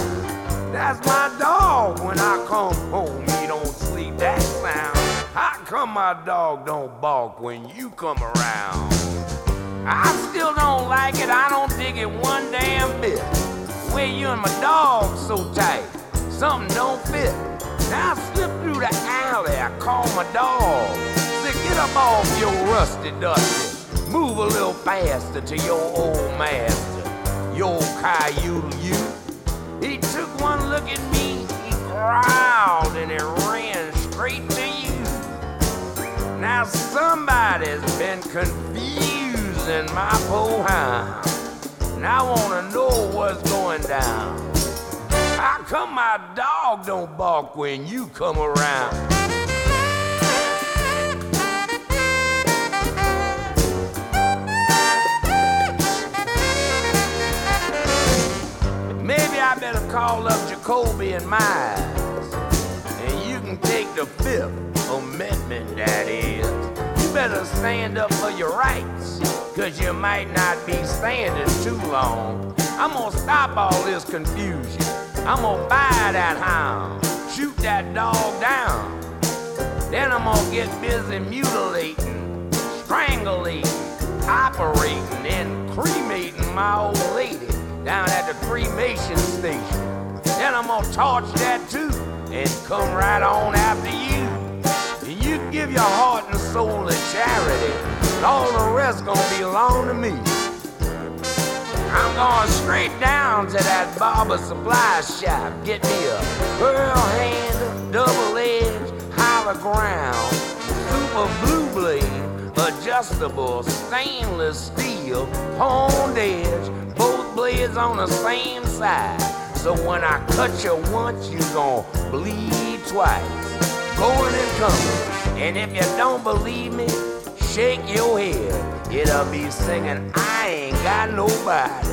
That's my dog when I come home, he don't sleep that sound. How come my dog don't bark when you come around? I still don't like it, I don't dig it one damn bit. Where you and my dog so tight, something don't fit. Now I slip through the alley, I call my dog. Up off your rusty dusty. Move a little faster to your old master, your coyote you. He took one look at me, he growled, and he ran straight to you. Now somebody's been confusing my poor hound. And I wanna know what's going down. How come my dog don't bark when you come around? Maybe I better call up Jacoby and Miles. And you can take the fifth amendment, that is. You better stand up for your rights, cause you might not be standing too long. I'm gonna stop all this confusion. I'm gonna buy that hound, shoot that dog down. Then I'm gonna get busy mutilating, strangulating, operating, and cremating my old lady down at the cremation station. Then I'm gonna torch that too and come right on after you. And you give your heart and soul to charity, and all the rest gonna belong to me. I'm going straight down to that barber supply shop. Get me a pearl hand, double edge, hollow ground, super blue blade, adjustable stainless steel, honed edge, blades on the same side. So when I cut you once, you gon' bleed twice. Going and coming. And if you don't believe me, shake your head. It'll be singing, I ain't got nobody.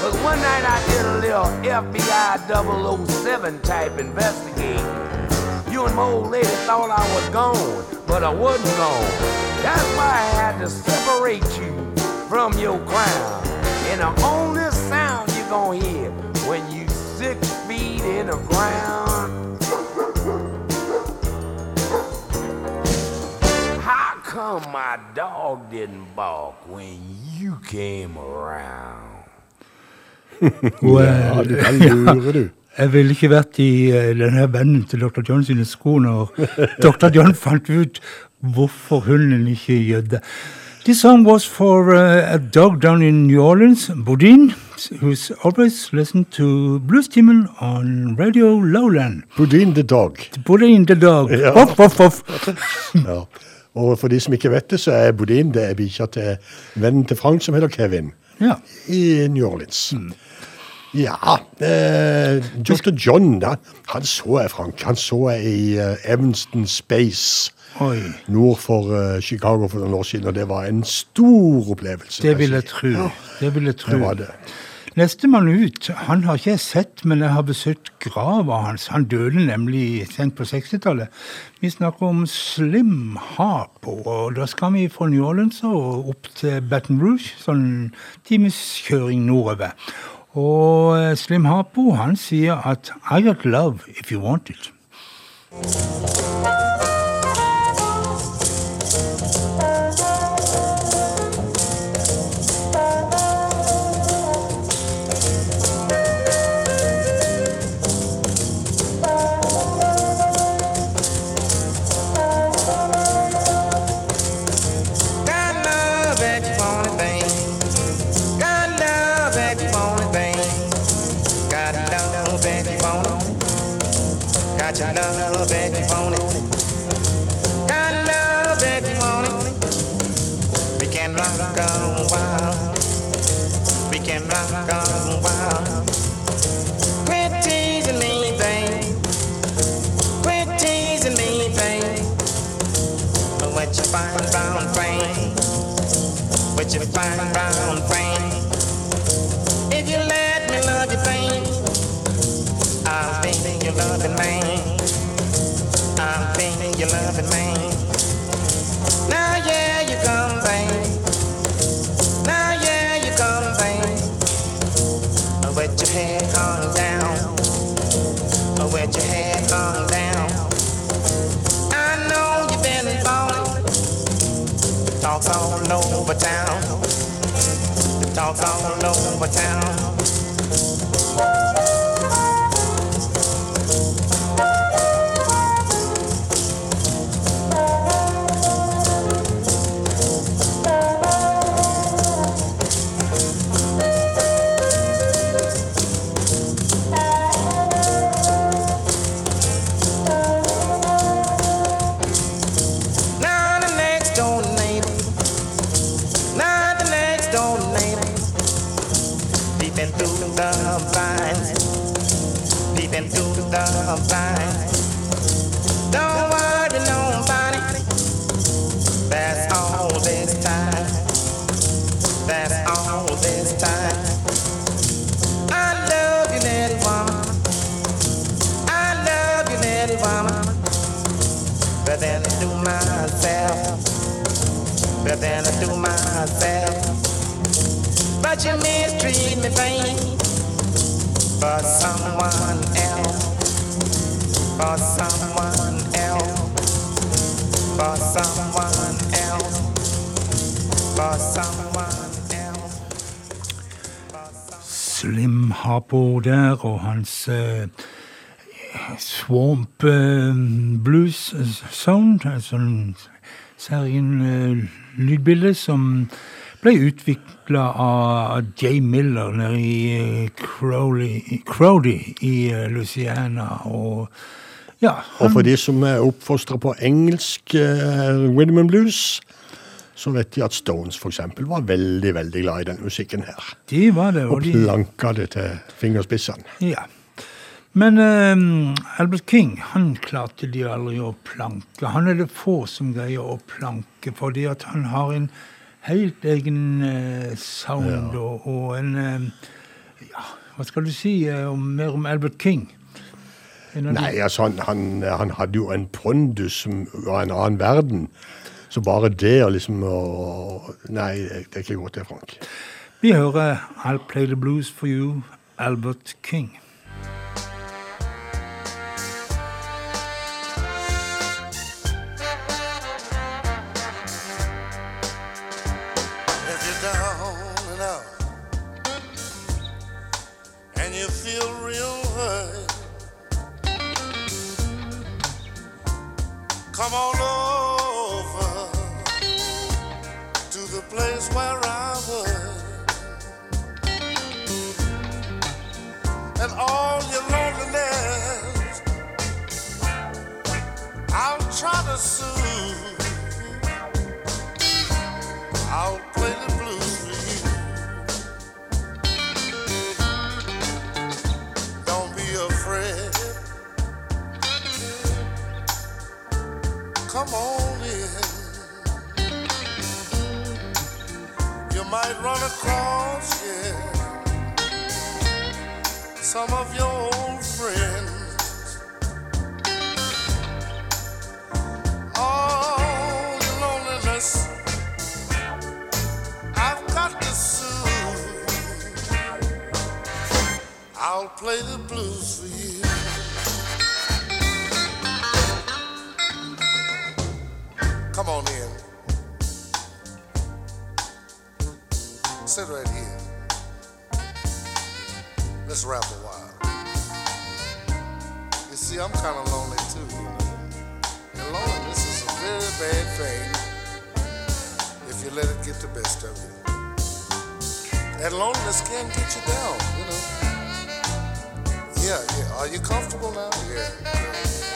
Cause one night I did a little FBI 007 type investigating. You and my old lady thought I was gone, but I wasn't gone. That's why I had to separate you from your crown. And the only gonna hear when you six feet in the ground. How come my dog didn't bark when you came around? Ja, du kan lure, du. Jeg ville ikke vært i eh, denne vennen til dr. John sine sko når dr. John fant ut hvorfor hunden ikke gjødde. This song was for uh, a dog down in New Orleans, Boudin, who's always listened to Blues Timen on Radio Lowland. Boudin the dog. Boudin the dog. Ja. Off, off, off. Ja. Og for de som ikke vet det, så er Boudin det er bikkja til vennen til Frank som heter Kevin Ja. i New Orleans. Ja eh, Dr. John, da, han så jeg, Frank. Han så jeg i uh, Evanston Space Oi. nord for eh, Chicago for noen år siden, og det var en stor opplevelse. Det vil jeg tro. Ja, Det vil jeg tro. det var det. Nestemann ut, han har ikke jeg sett, men jeg har besøkt grava hans. Han døde nemlig sent på 60-tallet. Vi snakker om Slim Harpo, og da skal vi fra New Orleans og opp til Baton Rouge, sånn times kjøring nordover. Og eh, Slim Harpo, han sier at I got love if you want it. What you find brown frame? If you let me love you, babe, I'll be your loving man. I'll be your loving man. All over town. The talk's all over town. Og hans eh, Swamp eh, Blues Sound, en serien lydbilde som ble utvikla av Jay Miller nede i eh, Crowley, Crowdy i eh, Louisiana. Og ja, Og for de som er oppfostra på engelsk uh, rhythm and blues, så vet de at Stones eksempel var veldig veldig glad i den musikken her. de var det. Og Og de, planka det til fingerspissene. Ja. Men eh, Albert King han klarte de aldri å planke. Han er det få som greier å planke, fordi at han har en helt egen uh, sound og, og en uh, Ja, hva skal du si eh, om, mer om Albert King? Nei, altså han, han, han hadde jo en pondus som var en annen verden. Så bare det liksom å, Nei, det er ikke godt det, Frank. Vi hører I'll Play the Blues for You, Albert King. Across, yeah, some of your old friends. All your loneliness, I've got to soothe. I'll play the blues for you. Come on in. Sit right here. Let's rap a while. You see, I'm kind of lonely too, you know. And loneliness is a very bad thing if you let it get the best of you. And loneliness can get you down, you know. Yeah, yeah. Are you comfortable now? Yeah.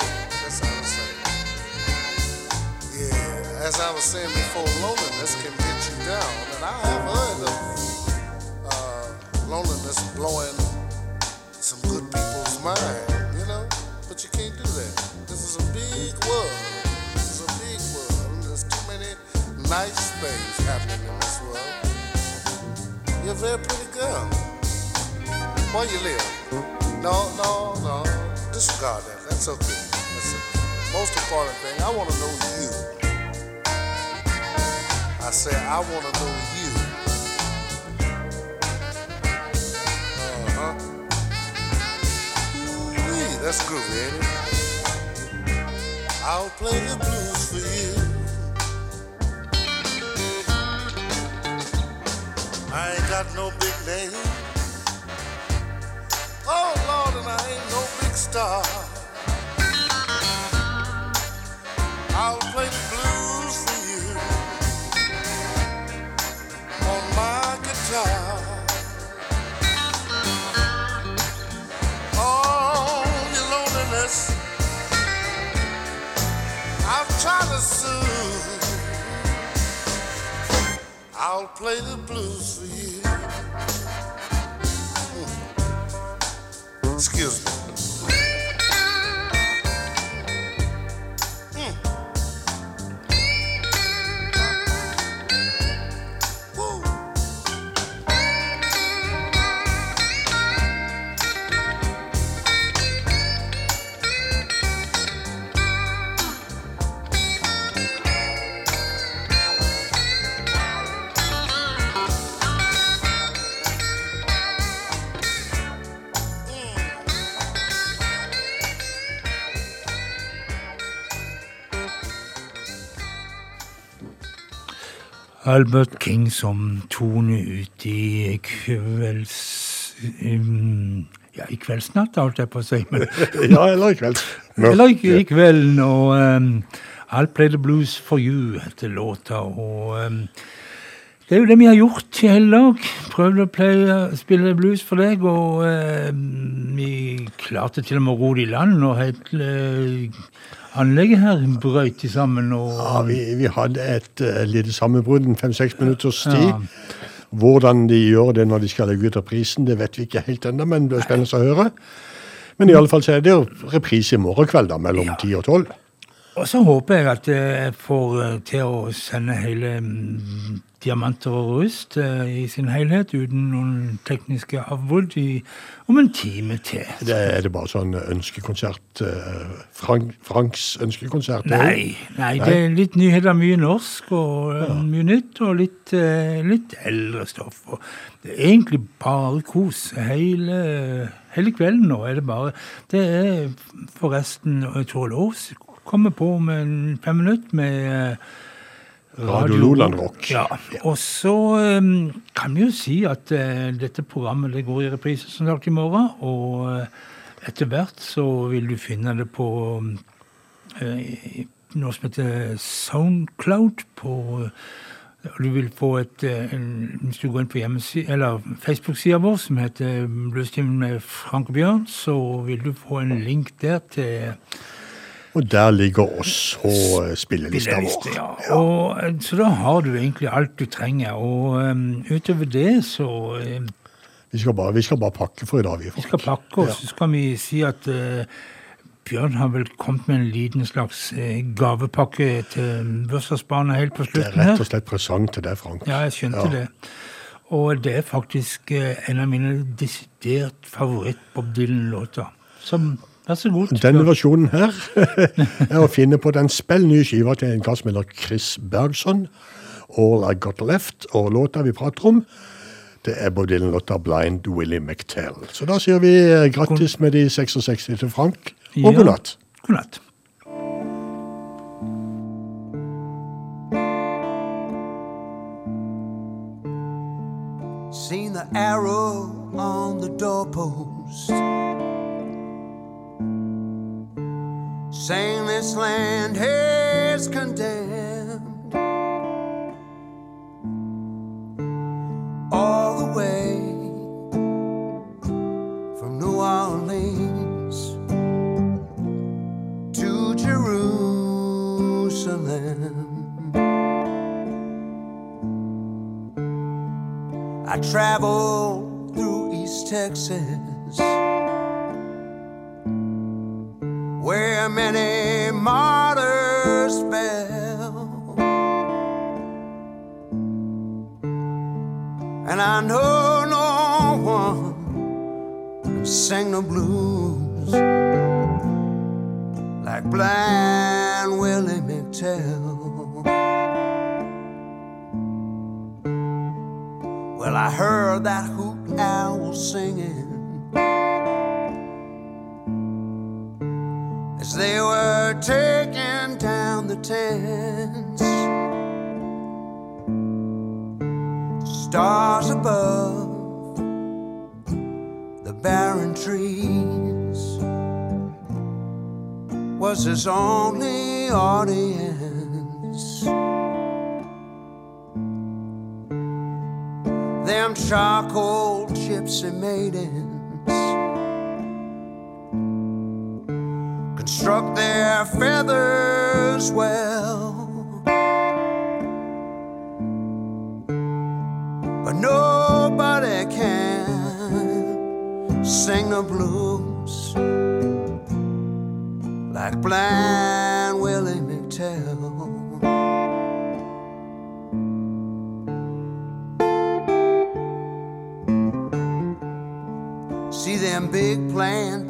As I was saying before, loneliness can get you down, and I have heard of uh, loneliness blowing some good people's mind, you know. But you can't do that. This is a big world. This is a big world. There's too many nice things happening in this world. You're a very pretty girl. Where you live? No, no, no. Disregard that. That's okay. That's the most important thing. I want to know you. I say I want to know you. Uh-huh. Ooh-wee, that's groovy, ain't it? I'll play the blues for you. I ain't got no big name. Oh Lord, and I ain't no big star. I'll play the I'll play the blues for you. Albert King som toner ut i kvelds... um, ja, i kveldsnatt, holdt jeg på å si. Men, Ja, eller i kveld. eller i, i kvelden. Og um, I'll Play the Blues for You heter låta. Og um, det er jo det vi har gjort i hele dag. Prøvd å pleie, spille blues for deg. Og eh, vi klarte til og med å ro det i land. Og hele anlegget her brøt sammen. Og, Ja, vi, vi hadde et uh, lite sammenbrudd, en fem-seks minutters tid. Ja. Hvordan de gjør det når de skal legge ut reprisen, det vet vi ikke helt ennå, men det blir spennende å høre. Men i alle fall så er det jo reprise i morgen kveld, da, mellom ti og tolv. Og så håper jeg at jeg får eh, til å sende hele mm, Diamanter og rust eh, i sin helhet, uten noen tekniske avbrudd, om en time til. Det er det bare sånn ønskekonsert eh, Frank, Franks ønskekonsert? Nei, nei, det er litt nyheter, mye norsk og ja. mye nytt, og litt, eh, litt eldre stoff. Og det er egentlig bare kos. Hele, hele kvelden nå er det bare Det er forresten jeg tror Lås kommer på med fem minutter med eh, Radio Loland Rock. Ja, og så um, kan vi jo si at uh, dette programmet det går i reprise som sagt i morgen, og uh, etter hvert så vil du finne det på uh, noe som heter Soundcloud på Du vil få et Hvis du går inn på Facebook-sida vår, som heter Bluestimen med Frank og Bjørn, så vil du få en link der til Og der ligger også eh, spillelista vår. Ja. Og, eh, så da har du egentlig alt du trenger. Og um, utover det så um, Vi skal bare, vi skal bare pakke for i dag, vi. Folk. Vi skal pakke og så skal vi si at uh, Bjørn har vel kommet med en liten slags gavepakke til bursdagsbarna helt på slutten her. Det er rett og slett presang til deg, Frank. Ja, jeg skjønte Ja. det. Og det er faktisk en av mine desidert favoritt-Bob Dylan-låter. Så vær så god. Denne versjonen her er å finne på den spill nye skiva til en kar som heter Chris Bergson. All I Got Left. Og låta vi prater om, det er Bob Dylan-låta Blind Willie McTell. Så da sier vi eh, grattis med de 66 til Frank, og Ja. god natt. God natt. Seen the arrow on the doorpost. Saying this land is condemned. All the way from New Orleans to Jerusalem. I traveled through East Texas, where many martyrs fell. And I know no one sing the blues like blind Willie McTell. Well, I heard that hoot owl singing as they were taking down the tents. Stars above the barren trees was his only audience. them charcoal gypsy maidens construct their feathers well. But nobody can sing the blues like blind Willie McTell. See them big plantations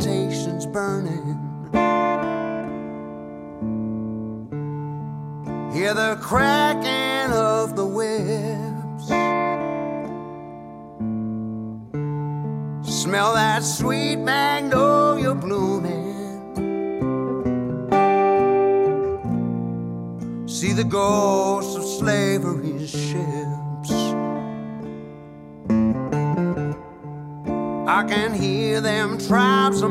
ghosts of slavery's ships. I can hear them tribes a